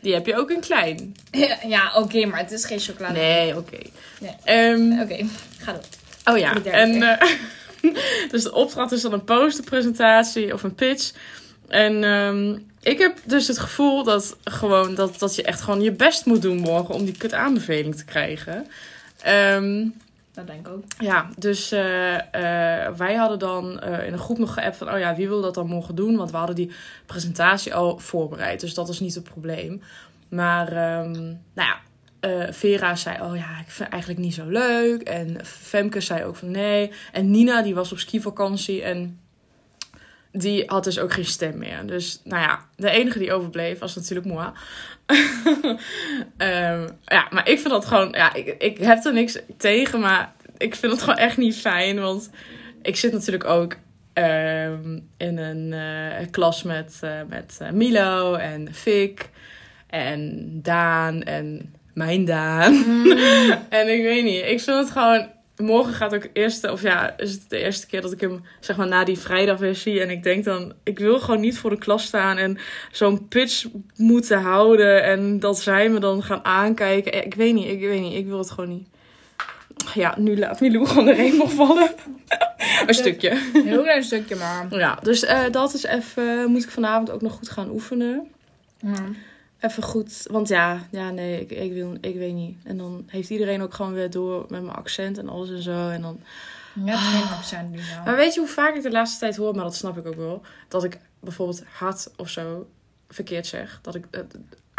S1: Die heb je ook in klein.
S2: Ja, oké, maar het is geen chocolade.
S1: Nee, oké.
S2: Nee.
S1: Ehm,
S2: Oké, ga door.
S1: Oh ja, en eh, dus de opdracht is dan een posterpresentatie of een pitch. En ehm, ik heb dus het gevoel dat, gewoon, dat, dat je echt gewoon je best moet doen morgen om die kut aanbeveling te krijgen. Ehm,
S2: Dat denk ik ook.
S1: ja, dus eh, eh, wij hadden dan eh, in een groep nog geappt van... oh ja, wie wil dat dan morgen doen? Want we hadden die presentatie al voorbereid. Dus dat is niet het probleem. Maar, ehm, nou ja, Vera zei... oh ja, ik vind het eigenlijk niet zo leuk. En Femke zei ook van nee. En Nina, die was op skivakantie en... Die had dus ook geen stem meer. Dus nou ja, de enige die overbleef was natuurlijk moi. Ehm, ja, maar ik vind dat gewoon... Ja, ik, ik heb er niks tegen, maar ik vind het gewoon echt niet fijn. Want ik zit natuurlijk ook ehm, in een eh, klas met, eh, met eh, Milo en Fik en Daan en mijn Daan. en ik weet niet, ik vind het gewoon... Morgen gaat ook eerste, of ja, is het de eerste keer dat ik hem zeg maar na die vrijdag weer zie. En ik denk dan, ik wil gewoon niet voor de klas staan en zo'n pitch moeten houden. En dat zij me dan gaan aankijken. Ik weet niet, ik weet niet, ik wil het gewoon niet. Ja, nu laat Milou gewoon er een nog vallen. een stukje.
S2: Een heel klein stukje, maar...
S1: Ja, dus eh, dat is even, moet ik vanavond ook nog goed gaan oefenen.
S2: Ja.
S1: Even goed, want ja, ja nee, ik, ik, wil, ik weet niet. En dan heeft iedereen ook gewoon weer door met mijn accent en alles en zo. En dan...
S2: Hebt geen accent nu
S1: Maar
S2: nou.
S1: weet je hoe vaak ik de laatste tijd hoor, maar dat snap ik ook wel, dat ik bijvoorbeeld had of zo verkeerd zeg. Dat ik eh,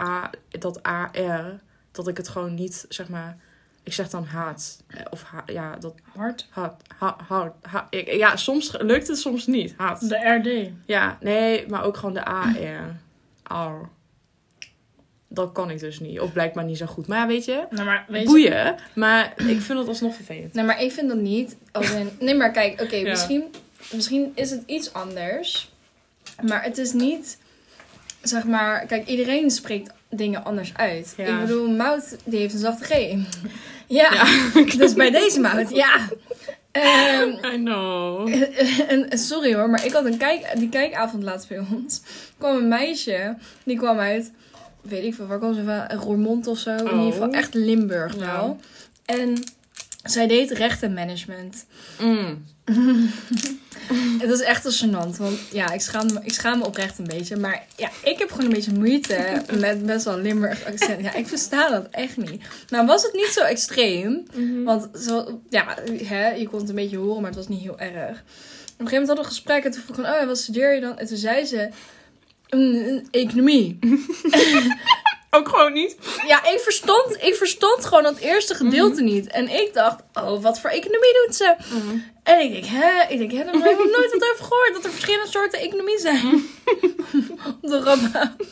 S1: A, dat AR, dat ik het gewoon niet, zeg maar, ik zeg dan haat. Eh, Of ha, ja, dat
S2: Hard.
S1: haat, ha, haat, ha- ik- ja, soms lukt het, soms niet. Haat.
S2: De RD.
S1: Ja, nee, maar ook gewoon de AR. Ar. Dat kan ik dus niet. Of blijkbaar niet zo goed. Maar ja, weet je,
S2: Nou, maar weet je...
S1: boeien. Maar ik vind het alsnog vervelend.
S2: Nee, maar ik vind dat niet. Als in... Nee, maar kijk, oké,
S1: Ja.
S2: misschien, misschien is het iets anders. Maar het is niet, zeg maar, kijk, iedereen spreekt dingen anders uit.
S1: Ja.
S2: Ik bedoel, Mout, die heeft een zachte G. Ja,
S1: Ja.
S2: dus bij deze Mout, ja. Ehm,
S1: I know.
S2: en, sorry hoor, maar ik had een kijk, die kijkavond laatst bij ons. kwam een meisje, die kwam uit, weet ik veel, waar kwam ze van? Roermond of zo. In
S1: Oh.
S2: ieder geval echt Limburg
S1: Ja.
S2: wel. En zij deed rechtenmanagement.
S1: Mm.
S2: Het is echt gênant, want ja, ik schaam, me, ik schaam me oprecht een beetje. Maar ja, ik heb gewoon een beetje moeite met best wel Limburg accent. Ja, ik versta dat echt niet. Nou was het niet zo extreem, want zo, ja, hè, je kon het een beetje horen, maar het was niet heel erg. Op een gegeven moment hadden we een gesprek en toen vroeg ik van, oh ja, wat studeer je dan? En toen zei ze, "Mm, economie.
S1: Ook gewoon niet.
S2: Ja, ik verstond, ik verstond gewoon dat eerste gedeelte niet. En ik dacht, oh, wat voor economie doet ze? En ik denk, hè? Ik denk, hè, daar heb ik nog nooit wat over gehoord. Dat er verschillende soorten economie zijn. Op de Rabat.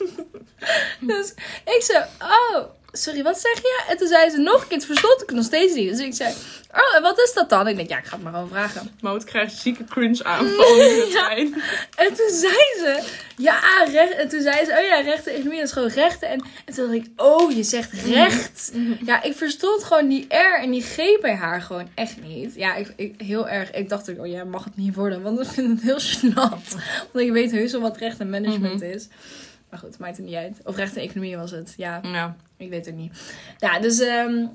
S2: Dus ik zei, oh, sorry, wat zeg je? En toen zei ze nog een keer, toen verstond ik het nog steeds niet. Dus ik zei, oh, en wat is dat dan? Ik denk, ja, ik ga het maar gewoon vragen.
S1: Mout krijgt zieke cringe aanval in de
S2: Ja.
S1: trein.
S2: En toen zei ze, ja, recht. En toen zei ze, oh ja, rechten economie, dat is gewoon rechten. En, en toen dacht ik, oh, je zegt recht. Ja, ik verstond gewoon die R en die G bij haar gewoon echt niet. Ja, ik, ik, heel erg. Ik dacht ook, oh ja, mag het niet worden, want ik vind het heel snat. Want ik weet heus wel wat recht en management is. Maar goed, maakt het niet uit. Of recht en economie was het. Ja,
S1: Ja.
S2: ik weet het niet. Ja, dus ehm,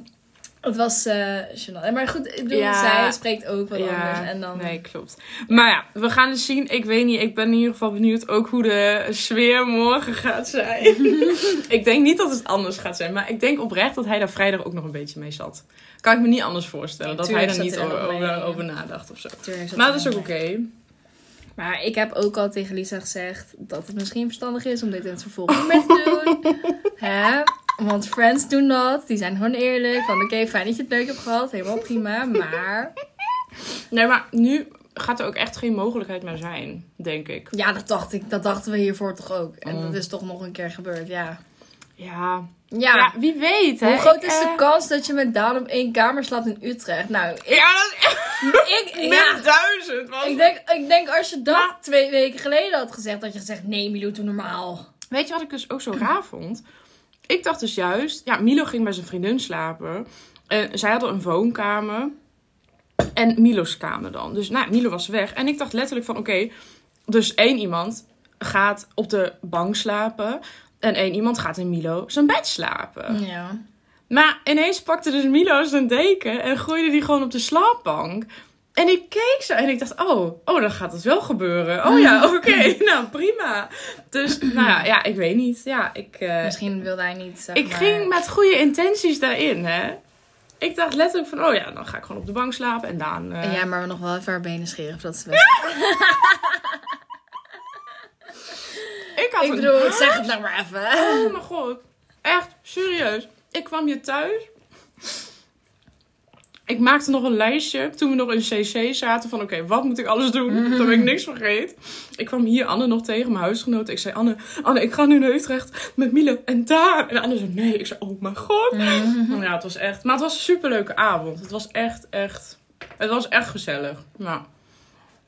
S2: het was eh gênant. Maar goed, ik bedoel,
S1: Ja.
S2: zij spreekt ook wat anders. En dan...
S1: Nee, klopt. Maar ja, we gaan dus zien. Ik weet niet, ik ben in ieder geval benieuwd ook hoe de sfeer morgen gaat zijn. ik denk niet dat het anders gaat zijn, maar ik denk oprecht dat hij daar vrijdag ook nog een beetje mee zat. Kan ik me niet anders voorstellen,
S2: Nee,
S1: dat hij er
S2: zat
S1: niet
S2: er
S1: over,
S2: ook
S1: over, over nadacht of zo. Maar dat is ook
S2: wel
S1: oké.
S2: bij. Maar ik heb ook al tegen Lisa gezegd dat het misschien verstandig is om dit in het vervolg niet meer te doen. Hè? Want friends doen dat. Die zijn gewoon eerlijk. Van oké, fijn dat je het leuk hebt gehad. Helemaal prima. Maar
S1: Nee, maar nu gaat er ook echt geen mogelijkheid meer zijn, denk ik.
S2: ja, dat dacht ik. Dat dachten we hiervoor toch ook. En
S1: Mm.
S2: dat is toch nog een keer gebeurd. Ja.
S1: Ja,
S2: Ja.
S1: ja wie weet hè.
S2: Hoe groot is de
S1: eh,
S2: kans dat je met Daan op één kamer slaapt in Utrecht? Nou, ik,
S1: Ja, dat is echt
S2: ik, ja,
S1: duizend. was
S2: ik, denk, ik denk als je dat twee weken geleden had gezegd, dat je gezegd, nee Milou, doe normaal.
S1: Weet je wat ik dus ook zo raar vond? Ik dacht dus juist, ja, Milo ging bij zijn vriendin slapen. En zij hadden een woonkamer. En Milo's kamer dan. Dus nou, Milo was weg. En ik dacht letterlijk van, oké, dus één iemand gaat op de bank slapen. En één iemand gaat in Milo zijn bed slapen.
S2: Ja.
S1: Maar ineens pakte dus Milo zijn deken en gooide die gewoon op de slaapbank. En ik keek zo en ik dacht, oh, oh dan gaat het wel gebeuren. Oh ja, oké, nou prima. Dus, nou ja, ja, ik weet niet. Ja, ik, eh,
S2: Misschien wilde hij niet. Zeg
S1: ik
S2: maar-
S1: ging met goede intenties daarin, hè. Ik dacht letterlijk van, oh ja, dan ga ik gewoon op de bank slapen en Daan... eh,
S2: jij maar nog wel even haar benen scheren voordat ze weg.
S1: ik had
S2: ik
S1: een
S2: bedoel, zeg het nou maar even.
S1: Oh mijn god. Echt, serieus. Ik kwam hier thuis. Ik maakte nog een lijstje toen we nog in CC zaten van oké, wat moet ik alles doen? Toen ben ik niks vergeet. Ik kwam hier Anne nog tegen, mijn huisgenoot. Ik zei Anne, Anne, ik ga nu naar Utrecht met Miele en Daan. En Anne zei nee. Ik zei oh mijn god. Nou Ja, het was echt, maar het was een superleuke avond. Het was echt, echt, het was echt gezellig. Nou,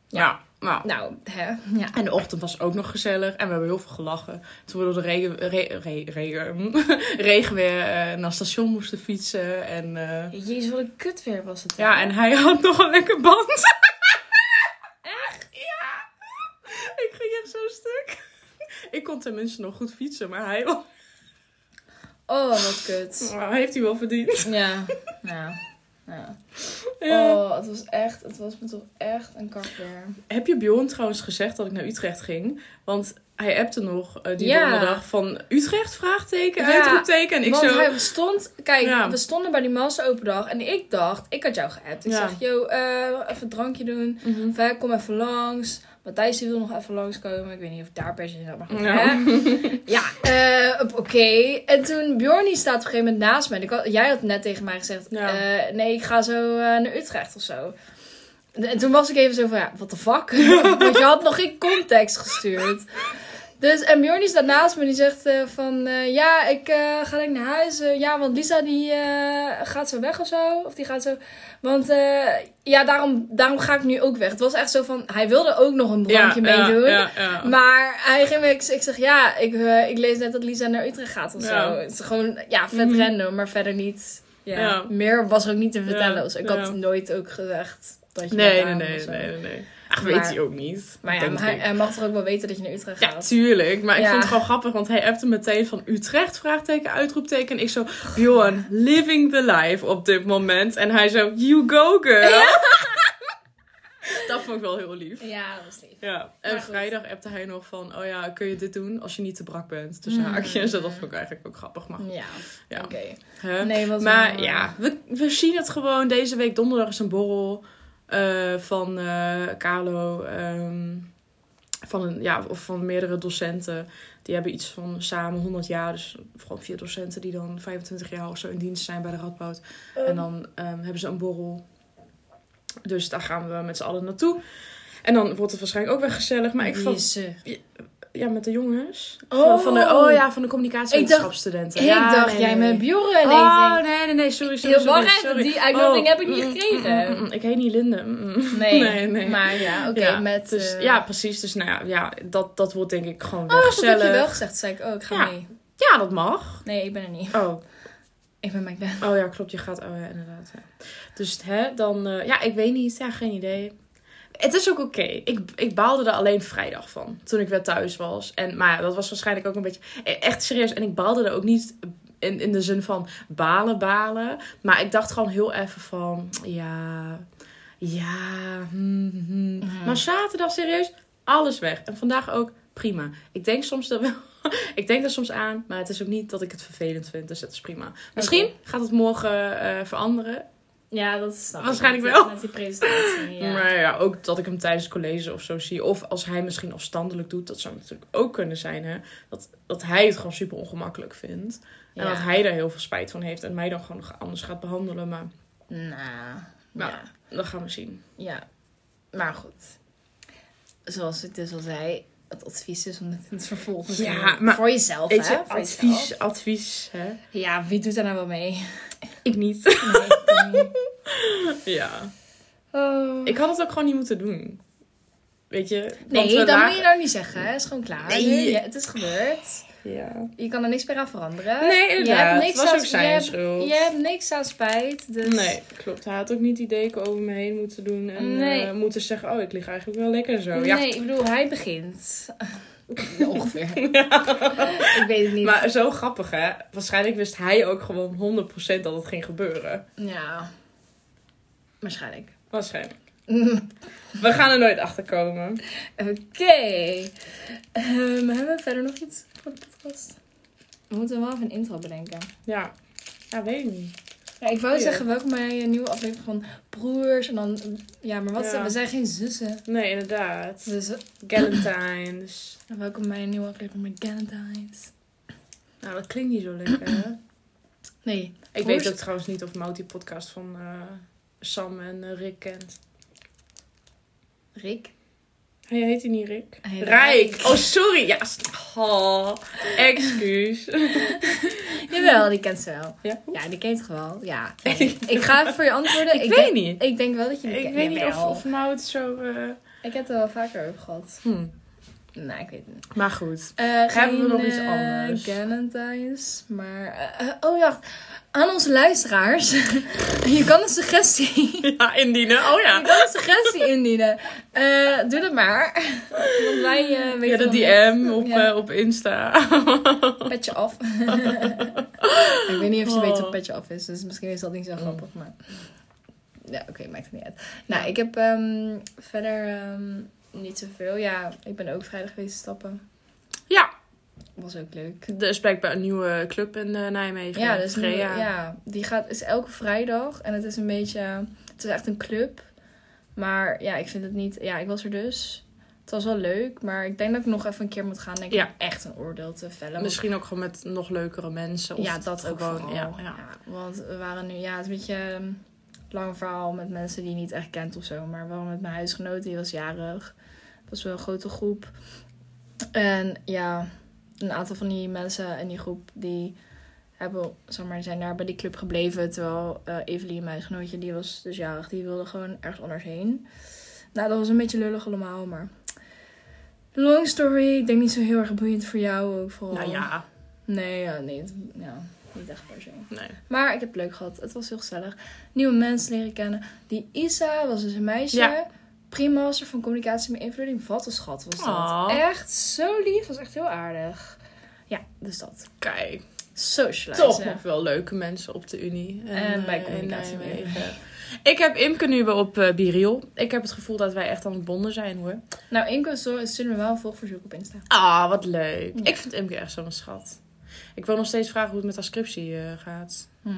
S1: ja, nou.
S2: Nou, hè. Ja.
S1: En de ochtend was ook nog gezellig. En we hebben heel veel gelachen. Toen we door de regen, re- re- regen, regen weer eh, naar het station moesten fietsen. En, eh,
S2: Jezus, wat een kut weer was het.
S1: ja, en hij had nog een lekker band. Echt? Ja. Ik ging echt zo stuk. Ik kon tenminste nog goed fietsen, maar hij
S2: Oh, wat kut.
S1: nou, heeft hij wel verdiend.
S2: Ja. Ja. Ja.
S1: Ja.
S2: Oh, het was echt, het was me toch echt een kak weer.
S1: Heb je Bjorn trouwens gezegd dat ik naar Utrecht ging? Want hij appte nog eh, die
S2: Ja.
S1: donderdag van Utrecht? Vraagteken,
S2: Ja,
S1: uitroepteken. En ik
S2: Want
S1: zo...
S2: hij stond, kijk,
S1: Ja.
S2: we stonden bij die massa open dag en ik dacht, ik had jou geappt. Ik zeg, yo, eh, even een drankje doen. Of, hè, kom even langs. Matthijs wil nog even langskomen. Ik weet niet of daar per se zat, maar goed.
S1: Ja.
S2: eh, oké. En toen, Bjorn die staat op een gegeven moment naast mij. Had, jij had net tegen mij gezegd,
S1: Ja.
S2: eh, nee, ik ga zo eh, naar Utrecht of zo. En, en toen was ik even zo van, ja, what the fuck? Want je had nog geen context gestuurd. Dus, en Bjorn staat naast me en die zegt van, ja, ik ga denk naar huis. Ja, want Lisa die gaat zo weg of zo. Of die gaat zo... Want ja, daarom, daarom ga ik nu ook weg. Het was echt zo van, hij wilde ook nog een drankje
S1: Ja,
S2: meedoen.
S1: Ja, ja, ja.
S2: Maar hij ging, ik, ik zeg, ja, ik, eh, ik lees net dat Lisa naar Utrecht gaat of zo. Het is gewoon, ja, vet
S1: Mhm.
S2: random, maar verder niet. Ja. Meer was er ook niet te vertellen. Dus ik had nooit ook gezegd dat je
S1: Nee,
S2: met
S1: nee, nee, nee, nee. Ach,
S2: Maar-
S1: weet hij ook niet.
S2: Maar ja, maar hij,
S1: ik.
S2: hij mag toch ook wel weten dat je naar Utrecht
S1: Ja,
S2: gaat?
S1: tuurlijk. Maar ik
S2: Ja.
S1: vond het gewoon grappig, want hij appte meteen van Utrecht, vraagteken, uitroepteken. En ik zo, Johan, living the life op dit moment. En hij zo, you go girl. dat vond ik wel heel lief.
S2: Ja, dat was lief.
S1: Ja, en
S2: Maar goed.
S1: vrijdag appte hij nog van, oh ja, kun je dit doen als je niet te brak bent? Tussen
S2: Mm.
S1: haakjes, dat vond ik eigenlijk ook grappig. Maar,
S2: Ja,
S1: ja.
S2: oké. Nee,
S1: Maar
S2: wel,
S1: ja, we, we zien het gewoon. Deze week donderdag is een borrel eh, van eh Carlo. ehm, van, een, ja, of van meerdere docenten. Die hebben iets van samen 100 jaar. Dus vooral vier docenten die dan 25 jaar of zo in dienst zijn bij de Radboud. En dan ehm, hebben ze een borrel. Dus daar gaan we met z'n allen naartoe. En dan wordt het waarschijnlijk ook weer gezellig. Maar ik vond... Ja, met de jongens.
S2: Oh.
S1: Van de, oh ja, van de communicatiewetenschapsstudenten.
S2: Ik
S1: Ja,
S2: dacht,
S1: nee,
S2: jij
S1: nee.
S2: met Bjorn en
S1: Oh, nee, nee, nee, sorry, sorry. Sorry,
S2: die uitnodiging
S1: Oh,
S2: heb ik niet
S1: mm,
S2: gekregen.
S1: mm, mm, mm. Ik heet niet Linde.
S2: nee,
S1: nee,
S2: maar ja, oké,
S1: Ja,
S2: met...
S1: dus,
S2: eh,
S1: ja, precies. Dus nou ja, ja dat, dat wordt denk ik gewoon
S2: Oh, dat
S1: gezellig.
S2: heb je wel gezegd. Zei ik, oh, ik ga
S1: Ja.
S2: mee.
S1: Ja, dat mag.
S2: Nee, ik ben er niet.
S1: Oh,
S2: Ik ben Magda.
S1: oh ja, klopt. Je gaat, oh ja, inderdaad. Ja. Dus hè, dan, eh, ja, ik weet niet. Ja, geen idee. Het is ook oké. Ik, ik baalde er alleen vrijdag van. Toen ik weer thuis was. En, maar ja, dat was waarschijnlijk ook een beetje... e- Echt serieus. En ik baalde er ook niet in, in de zin van balen, balen. Maar ik dacht gewoon heel even van... Ja, ja, hmm, hmm.
S2: Mhm.
S1: Maar zaterdag serieus, alles weg. En vandaag ook prima. Ik denk soms er wel... ik denk er soms aan. Maar het is ook niet dat ik het vervelend vind. Dus het is prima. Misschien gaat het morgen eh, veranderen.
S2: Ja, dat snap ik.
S1: Waarschijnlijk
S2: Met-
S1: wel.
S2: Met die presentatie, ja.
S1: Maar ja, ook dat ik hem tijdens het college of zo zie. Of als hij misschien afstandelijk doet. Dat zou natuurlijk ook kunnen zijn. Hè? Dat, dat hij het gewoon super ongemakkelijk vindt. En dat hij daar heel veel spijt van heeft. En mij dan gewoon nog anders gaat behandelen. Maar
S2: Nou,
S1: Nou.
S2: ja.
S1: dat gaan we zien.
S2: ja. Maar goed. Zoals ik dus al zei, het advies is om het in het vervolg te
S1: Ja,
S2: doen. Voor jezelf, hè?
S1: je,
S2: Voor jezelf.
S1: advies, advies. Hè?
S2: Ja, wie doet daar nou wel mee?
S1: Ik niet.
S2: Nee, ik niet.
S1: ja.
S2: Oh.
S1: Ik had het ook gewoon niet moeten doen. Weet je?
S2: Nee, dat
S1: lagen-
S2: moet je nou niet zeggen. Het is gewoon klaar.
S1: Nee.
S2: Ja, het is gebeurd.
S1: Ja.
S2: Je kan er niks meer aan veranderen.
S1: Nee, inderdaad. Het was
S2: aan,
S1: ook zijn
S2: je hebt-
S1: schuld.
S2: Je hebt niks aan spijt. Dus...
S1: Nee, klopt. Hij had ook niet die deken over me heen moeten doen. En
S2: Nee.
S1: eh, moeten zeggen, oh, ik lig eigenlijk wel lekker zo. Ja,
S2: Nee, ik bedoel, hij begint. Ongeveer. Ik weet het niet.
S1: Maar zo grappig, hè? Waarschijnlijk wist hij ook gewoon 100% dat het ging gebeuren.
S2: Ja. Waarschijnlijk.
S1: Waarschijnlijk. We gaan er nooit achter komen.
S2: Oké. Ehm, hebben we verder nog iets voor de podcast? We moeten wel even een intro bedenken.
S1: Ja. Ja, weet ik niet.
S2: Ja, ik wou zeggen, welkom bij een nieuwe aflevering van Broers. En dan, ja, maar wat
S1: Ja.
S2: we? zijn geen zussen.
S1: Nee, inderdaad.
S2: Dus
S1: Galentines.
S2: eh, welkom bij een nieuwe aflevering met Galentines.
S1: Nou, dat klinkt niet zo lekker, hè?
S2: Nee.
S1: Ik
S2: Broers-
S1: weet ook trouwens niet of Mout die podcast van eh, Sam en eh, Rick kent.
S2: Rick.
S1: Hij heet hij niet Rick?
S2: Hij
S1: Rijk.
S2: Rijk.
S1: Oh, sorry. Ja, oh, excuus.
S2: Jawel, die kent ze wel.
S1: Ja?
S2: Ja, die kent ze wel. Ja. Ik ga even voor je antwoorden.
S1: Ik weet
S2: denk,
S1: niet.
S2: Ik denk wel dat je die
S1: Ik
S2: kent.
S1: weet niet of, of Mout zo... eh,
S2: Ik heb het er wel vaker over gehad.
S1: hm.
S2: Nee, ik weet het niet.
S1: Maar goed.
S2: Eh,
S1: Hebben we nog iets
S2: eh,
S1: anders?
S2: Galentines, maar... eh, oh ja, aan onze luisteraars. je kan een suggestie...
S1: Ja, indienen. Oh
S2: Je
S1: ja.
S2: kan een suggestie indienen. Eh, doe dat maar. Want wij eh weten
S1: Ja, de DM
S2: niet.
S1: op,
S2: Ja.
S1: op Insta.
S2: Petje af. ik weet niet of ze
S1: Oh.
S2: weet wat petje af is. Dus misschien is dat niet zo
S1: Mm.
S2: grappig. Maar... Ja, oké, maakt het niet uit. Nou, ik heb ehm, verder ehm, niet zoveel. Ja, ik ben ook vrijdag geweest stappen.
S1: Ja.
S2: Was ook leuk.
S1: Er is blijkbaar een nieuwe club in eh, Nijmegen.
S2: Ja, dus nu, ja, die gaat, is elke vrijdag. En het is een beetje... Het is echt een club. Maar ja, ik vind het niet... Ja, ik was er dus. Het was wel leuk. Maar ik denk dat ik nog even een keer moet gaan. Denk ik
S1: Ja.
S2: echt een oordeel te vellen.
S1: Misschien ook gewoon met nog leukere mensen. Of
S2: ja, dat ook
S1: gewoon. Ja, ja.
S2: Want we waren nu... Ja, het is een beetje... een lang verhaal met mensen die je niet echt kent of zo. Maar wel met mijn huisgenoot. Die was jarig. Het was wel een grote groep. En ja, een aantal van die mensen in die groep... die hebben, zeg maar, zijn daar bij die club gebleven. Terwijl eh Evelien, mijn huisgenootje, die was dus jarig. Die wilde gewoon ergens anders heen. Nou, dat was een beetje lullig allemaal, maar... Long story. Ik denk niet zo heel erg boeiend voor jou ook vooral.
S1: Nou ja,
S2: Nee, ja, nee. Ja, niet echt per se.
S1: nee.
S2: Maar ik heb het leuk gehad. Het was heel gezellig. Nieuwe mensen leren kennen. Die Isa was dus een meisje.
S1: Ja.
S2: Primaster van communicatie met invloeding. Wat een schat was dat.
S1: Aw.
S2: Echt zo lief. Was echt heel aardig. Ja, dus dat.
S1: Kijk,
S2: Socializen.
S1: toch nog wel leuke mensen op de Unie.
S2: En bij
S1: eh,
S2: communicatie met
S1: Nijmegen. Ik heb Imke nu weer op eh Biriel. Ik heb het gevoel dat wij echt aan het bonden zijn hoor.
S2: Nou, Inko stuurde wel een volgverzoek op Insta.
S1: Ah, wat leuk.
S2: Ja.
S1: Ik vind Imke echt zo'n schat. Ik wil nog steeds vragen hoe het met haar scriptie eh, gaat.
S2: Hm.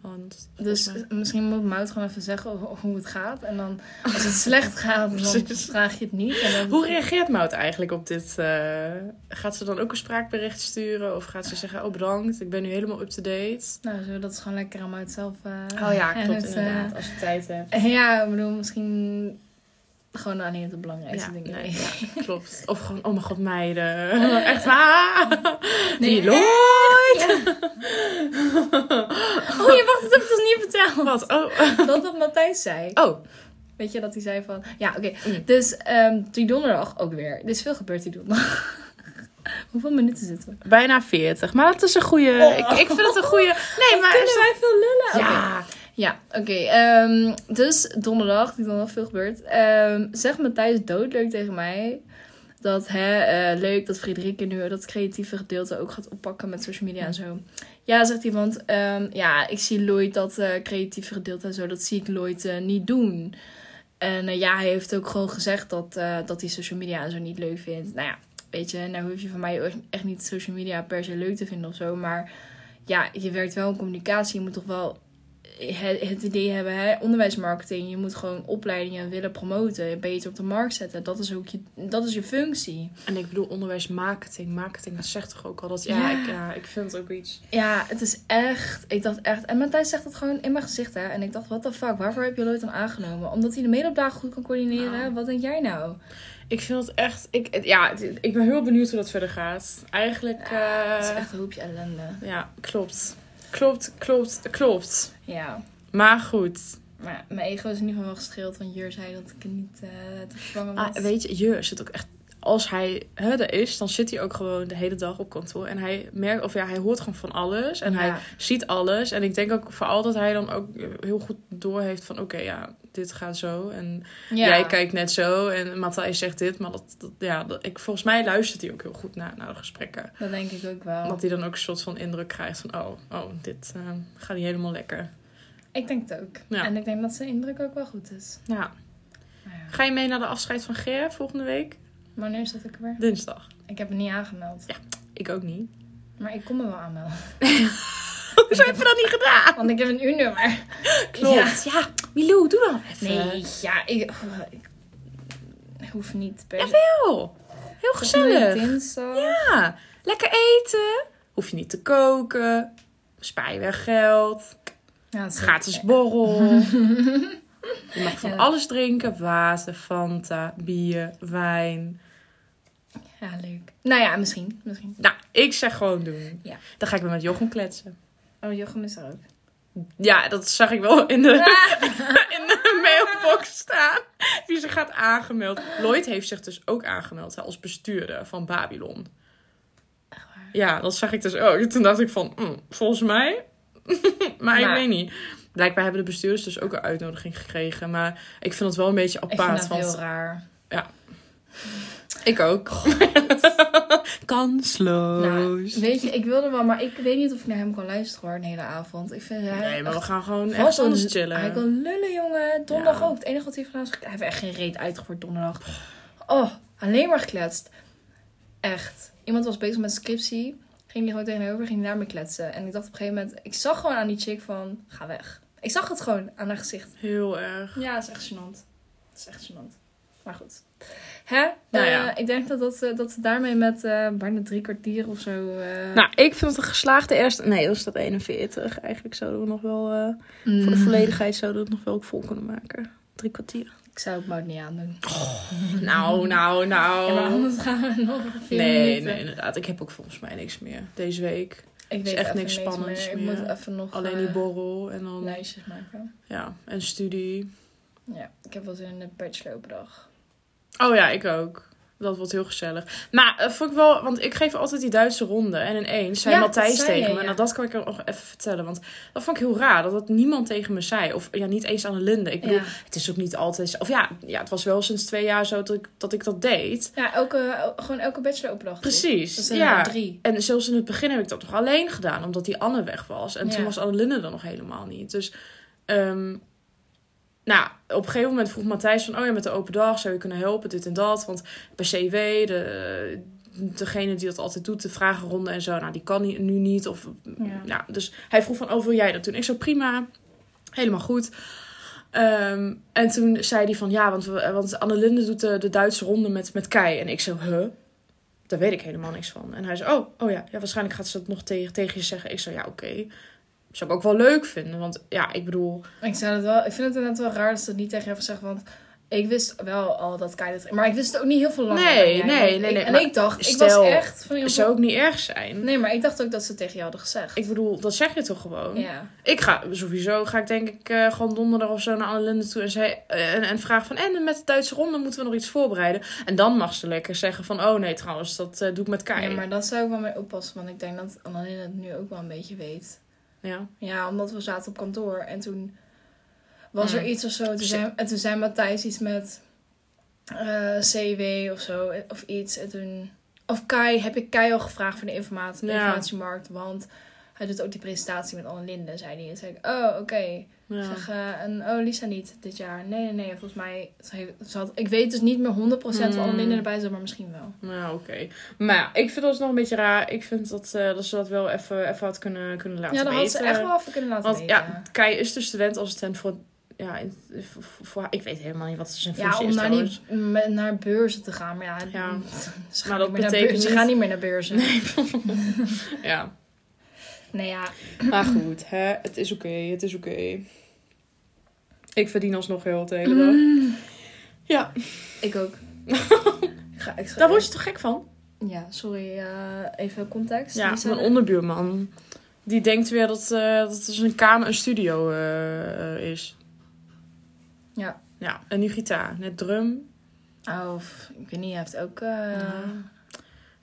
S1: Want,
S2: Dus
S1: mij-
S2: misschien moet Mout gewoon even zeggen ho- hoe het gaat. En dan, als het slecht gaat, dan vraag je het niet. En dan...
S1: Hoe reageert Mout eigenlijk op dit? eh, gaat ze dan ook een spraakbericht sturen? Of gaat ze zeggen, oh bedankt, ik ben nu helemaal up-to-date?
S2: Nou, zullen we dat is gewoon lekker aan Mout zelf... eh,
S1: Oh ja, klopt
S2: het, eh,
S1: inderdaad. Als je tijd hebt.
S2: Ja, ik bedoel, misschien gewoon alleen het belangrijkste
S1: Ja,
S2: dingen.
S1: nee, ja, klopt. Of gewoon, oh mijn god, meiden. Echt waar?
S2: Nee,
S1: Lloyd.
S2: Oh, je wacht, dat heb ik dus niet verteld.
S1: Wat? Oh.
S2: Dat wat Matthijs zei.
S1: Oh.
S2: Weet je dat hij zei van... Ja, oké.
S1: Mm.
S2: Dus ehm, die donderdag ook weer. Er is veel gebeurd die donderdag. Hoeveel minuten zitten we?
S1: Bijna 40. Maar dat is een goede...
S2: Oh.
S1: Ik, ik vind het een goede... Nee, maar...
S2: Kunnen wij veel lullen?
S1: Ja.
S2: Ja, oké. ehm, dus donderdag, die donderdag veel gebeurd. ehm zegt Matthijs doodleuk tegen mij... Dat hè, eh, leuk dat Frederike nu dat creatieve gedeelte ook gaat oppakken met social media en zo. Ja, zegt hij, want ehm, ja, ik zie Lloyd dat eh, creatieve gedeelte en zo, dat zie ik Lloyd eh, niet doen. En ja, hij heeft ook gewoon gezegd dat, dat hij social media en zo niet leuk vindt. Nou ja, weet je, nou hoef je van mij echt niet social media per se leuk te vinden of zo. Maar ja, je werkt wel in communicatie. Je moet toch wel het, het idee hebben, hè? onderwijsmarketing. Je moet gewoon opleidingen willen promoten, beter op de markt zetten. Dat is ook je, dat is je functie.
S1: En ik bedoel onderwijs marketing. Dat zegt toch ook al dat... Ja,
S2: Ja.
S1: Ik, ja ik vind het ook iets...
S2: Ja, het is echt. Ik dacht echt. En Matthijs zegt het gewoon in mijn gezicht, hè? En ik dacht, what the fuck, waarvoor heb je Lloyd dan aangenomen? Omdat hij de medeopdagen goed kan coördineren.
S1: Nou.
S2: Wat denk jij nou?
S1: Ik vind het echt... Ik, ja, ik ben heel benieuwd hoe dat verder gaat. Eigenlijk...
S2: het is
S1: eh,
S2: echt een hoopje ellende.
S1: Ja, klopt. Klopt, klopt, klopt.
S2: Ja.
S1: Maar goed.
S2: Maar mijn ego is in ieder geval wel gestreeld. Want Jur zei dat ik niet eh te vervangen was.
S1: Ah, weet je, je zit ook echt als hij hè, er is, dan zit hij ook gewoon de hele dag op kantoor. En hij merkt, of ja, hij hoort gewoon van alles. En hij ziet alles. En ik denk ook vooral dat hij dan ook heel goed doorheeft van... Oké, ja, dit gaat zo. En
S2: Ja.
S1: jij kijkt net zo. En Matthijs zegt dit. Maar dat, dat, ja, dat, ik, volgens mij luistert hij ook heel goed naar, naar de gesprekken.
S2: Dat denk ik ook wel.
S1: Dat hij dan ook een soort van indruk krijgt van... Oh, oh dit eh, gaat niet helemaal lekker.
S2: Ik denk het ook.
S1: Ja.
S2: En ik denk dat zijn indruk ook wel goed is.
S1: Ja.
S2: Ja.
S1: Ga je mee naar de afscheid van Ger volgende week?
S2: Wanneer is dat ook weer?
S1: Dinsdag.
S2: Ik heb me niet aangemeld.
S1: Ik ook niet.
S2: Maar ik kom me wel aanmelden.
S1: Hoezo heb je dat niet gedaan?
S2: Want ik heb een uurnummer.
S1: Klopt. Ja, Milou, doe dan even.
S2: Nee, ja, ik, ik, ik hoef niet per se.
S1: Jawel. Heel gezellig.
S2: Dinsdag.
S1: Ja, lekker eten. Hoef je niet te koken. Spaar je weg geld.
S2: Ja,
S1: Gratis borrel. Je mag van
S2: Ja.
S1: alles drinken. Water, Fanta, bier, wijn.
S2: Ja, leuk. Nou ja, misschien. misschien.
S1: Nou, ik zeg gewoon doen.
S2: Ja.
S1: Dan ga ik weer met Jochem kletsen.
S2: Oh, Jochem is er ook.
S1: Ja, dat zag ik wel in de, in de mailbox staan. Wie zich gaat aangemeld. Lloyd heeft zich dus ook aangemeld hè, als bestuurder van Babylon.
S2: Echt waar?
S1: Ja, dat zag ik dus ook. Toen dacht ik van, hm, volgens mij. maar ik weet niet. Blijkbaar hebben de bestuurders dus ook een uitnodiging gekregen. Maar ik vind het wel een beetje
S2: Ik vind
S1: apart.
S2: dat
S1: want
S2: heel raar.
S1: ik ook. Kansloos.
S2: Nou, weet je, ik wilde wel, maar ik weet niet of ik naar hem kan luisteren hoor, een hele avond. Ik vind hij
S1: nee, maar we gaan gewoon echt anders chillen.
S2: Hij kan lullen, jongen. Donderdag
S1: Ja.
S2: ook. Het enige wat hij vandaag Hij heeft echt geen reet uitgevoerd donderdag. Oh, alleen maar gekletst. Echt. Iemand was bezig met scriptie. Ging die gewoon tegenover, ging daarmee kletsen. En ik dacht op een gegeven moment, ik zag gewoon aan die chick van, ga weg. Ik zag het gewoon aan haar gezicht.
S1: Heel erg.
S2: Ja, het is echt gênant. Het is echt gênant. Maar goed. Hè?
S1: Nou
S2: Eh,
S1: ja.
S2: ik denk dat, dat, eh, dat we daarmee met eh bijna drie kwartier of zo... eh,
S1: Nou, ik vind het een geslaagde eerste... Nee, dat staat 41. Eigenlijk zouden we nog wel... eh,
S2: mm,
S1: Voor de volledigheid zouden we het nog wel vol kunnen maken. Drie kwartier.
S2: Ik zou het maar niet aandoen.
S1: Nou, nou, nou.
S2: Ja, maar anders gaan we nog vier
S1: nee,
S2: minuten.
S1: nee, inderdaad. Ik heb ook volgens mij niks meer deze week.
S2: Ik weet
S1: echt
S2: even
S1: niks spannends
S2: Ik
S1: meer.
S2: moet even nog
S1: Alleen
S2: eh,
S1: die borrel en dan...
S2: lijstjes maken.
S1: Ja, en studie.
S2: Ja, ik heb wel zin in een bachelor op dag.
S1: Oh ja, ik ook. Dat wordt heel gezellig. Maar eh, vond ik wel, want ik geef altijd die Duitse ronde. En ineens zei
S2: Ja,
S1: Matthijs tegen
S2: je,
S1: me.
S2: ja.
S1: Nou, dat kan ik er nog even vertellen. Want dat vond ik heel raar. Dat dat niemand tegen me zei. Of ja, niet eens aan de Linde. Ik bedoel,
S2: Ja.
S1: het is ook niet altijd. Of ja, ja, het was wel sinds twee jaar zo dat ik dat, ik dat deed.
S2: Ja, elke, gewoon elke bachelor op dag.
S1: Precies.
S2: Dat zijn
S1: ja.
S2: drie.
S1: En zelfs in het begin heb ik dat nog alleen gedaan, omdat die Anne weg was. En toen was Annelinde er nog helemaal niet. Dus, ehm, nou, op een gegeven moment vroeg Matthijs van... Oh ja, met de open dag zou je kunnen helpen, dit en dat. Want bij CW, de, degene die dat altijd doet, de vragenronde en zo... Nou, die kan nu niet. Of,
S2: Ja.
S1: nou, dus hij vroeg van, oh, wil jij dat doen? Ik zo, prima. Helemaal goed. Ehm, en toen zei hij van, ja, want, want Annelinde doet de, de Duitse ronde met, met Kei. En ik zo, huh? Daar weet ik helemaal niks van. En hij zei, oh, oh ja, ja waarschijnlijk gaat ze dat nog tegen, tegen je zeggen. Ik zei, ja, oké. Zou ik ook wel leuk vinden. Want ja, ik bedoel...
S2: Ik, zou het wel, ik vind het inderdaad wel raar dat ze het niet tegen je hebben gezegd. Want ik wist wel al dat Kai dat... Maar ik wist het ook niet heel veel langer.
S1: Nee,
S2: jij,
S1: nee, nee,
S2: ik-
S1: nee,
S2: En ik dacht, ik
S1: stel,
S2: was echt van...
S1: Het zou ook niet erg zijn.
S2: Nee, maar ik dacht ook dat ze het tegen jou hadden gezegd.
S1: Ik bedoel, dat zeg je toch gewoon?
S2: Ja.
S1: Ik ga sowieso, ga ik denk ik eh, gewoon donderdag of zo naar Annelinde toe en, zei, eh, en, en vraag van, en met de Duitse ronde moeten we nog iets voorbereiden. En dan mag ze lekker zeggen van, oh nee trouwens, dat eh, doe ik met Kai.
S2: ja, maar dat zou ik wel mee oppassen. Want ik denk dat Annalena het nu ook wel een beetje weet.
S1: Ja.
S2: Ja, omdat we zaten op kantoor en toen was er iets of zo. Toen zei, en toen zei Matthijs iets met eh, CW of zo, of iets. En toen, of Kai, heb ik Kai al gevraagd voor de informatie,
S1: Ja.
S2: informatiemarkt. Want hij doet ook die presentatie met Anne Linde, zei hij. En zei ik, oh, oké.
S1: Ja.
S2: Zeg, eh, en oh, Lisa niet dit jaar. Nee, nee, nee. Volgens mij, ze ze had, ik weet dus niet meer 100% of Anne
S1: Mm.
S2: Linde erbij zat, maar misschien wel.
S1: Nou, oké. Maar ja, ik vind dat nog een beetje raar. Ik vind dat, eh, dat ze dat wel even, even had kunnen, kunnen laten
S2: ja, dan had
S1: weten.
S2: ze echt wel even kunnen laten
S1: Want
S2: weten.
S1: ja, Kai is de studentassistent voor... Ja, voor, voor- ik weet helemaal niet wat zijn
S2: Ja,
S1: functie
S2: om
S1: is
S2: naar,
S1: trouwens.
S2: die, met- naar beurzen te gaan. Maar ja,
S1: Ja.
S2: ze, gaan
S1: Maar dat
S2: niet meer naar
S1: betekent
S2: beurzen. ze
S1: niet-
S2: gaan niet meer naar beurzen. Nee,
S1: Ja,
S2: ja.
S1: maar goed. Hè, het is oké, het is oké. Ik verdien alsnog heel de hele dag.
S2: Mm,
S1: Ja,
S2: ik ook. ik ga extra
S1: daar word je toch gek van?
S2: Ja, sorry. eh, even context.
S1: Ja,
S2: Lisa?
S1: mijn onderbuurman. Die denkt weer dat, eh, dat het dus een kamer een studio eh, eh, is.
S2: Ja.
S1: Ja, en nu gitaar. Net drum.
S2: Oh, of, ik weet niet, hij heeft ook eh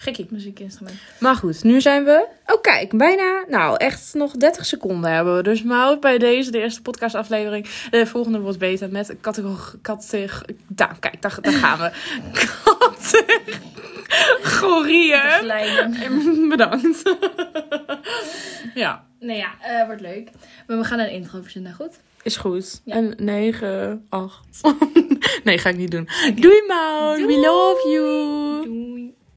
S1: Gekkie.
S2: muziekinstrument.
S1: Maar goed, nu zijn we... Oh kijk, bijna... Nou, echt nog 30 seconden hebben we. Dus maar bij deze, de eerste podcastaflevering. De volgende wordt beter met categorie... Daar, kijk, daar, daar gaan we. Categorieën. Bedankt. ja,
S2: Nou ja, eh, wordt leuk. Maar we gaan een intro verzinnen, goed?
S1: is goed.
S2: Ja.
S1: En 9, 8. nee, ga ik niet doen. Doei, Maud. We love you.
S2: Doei.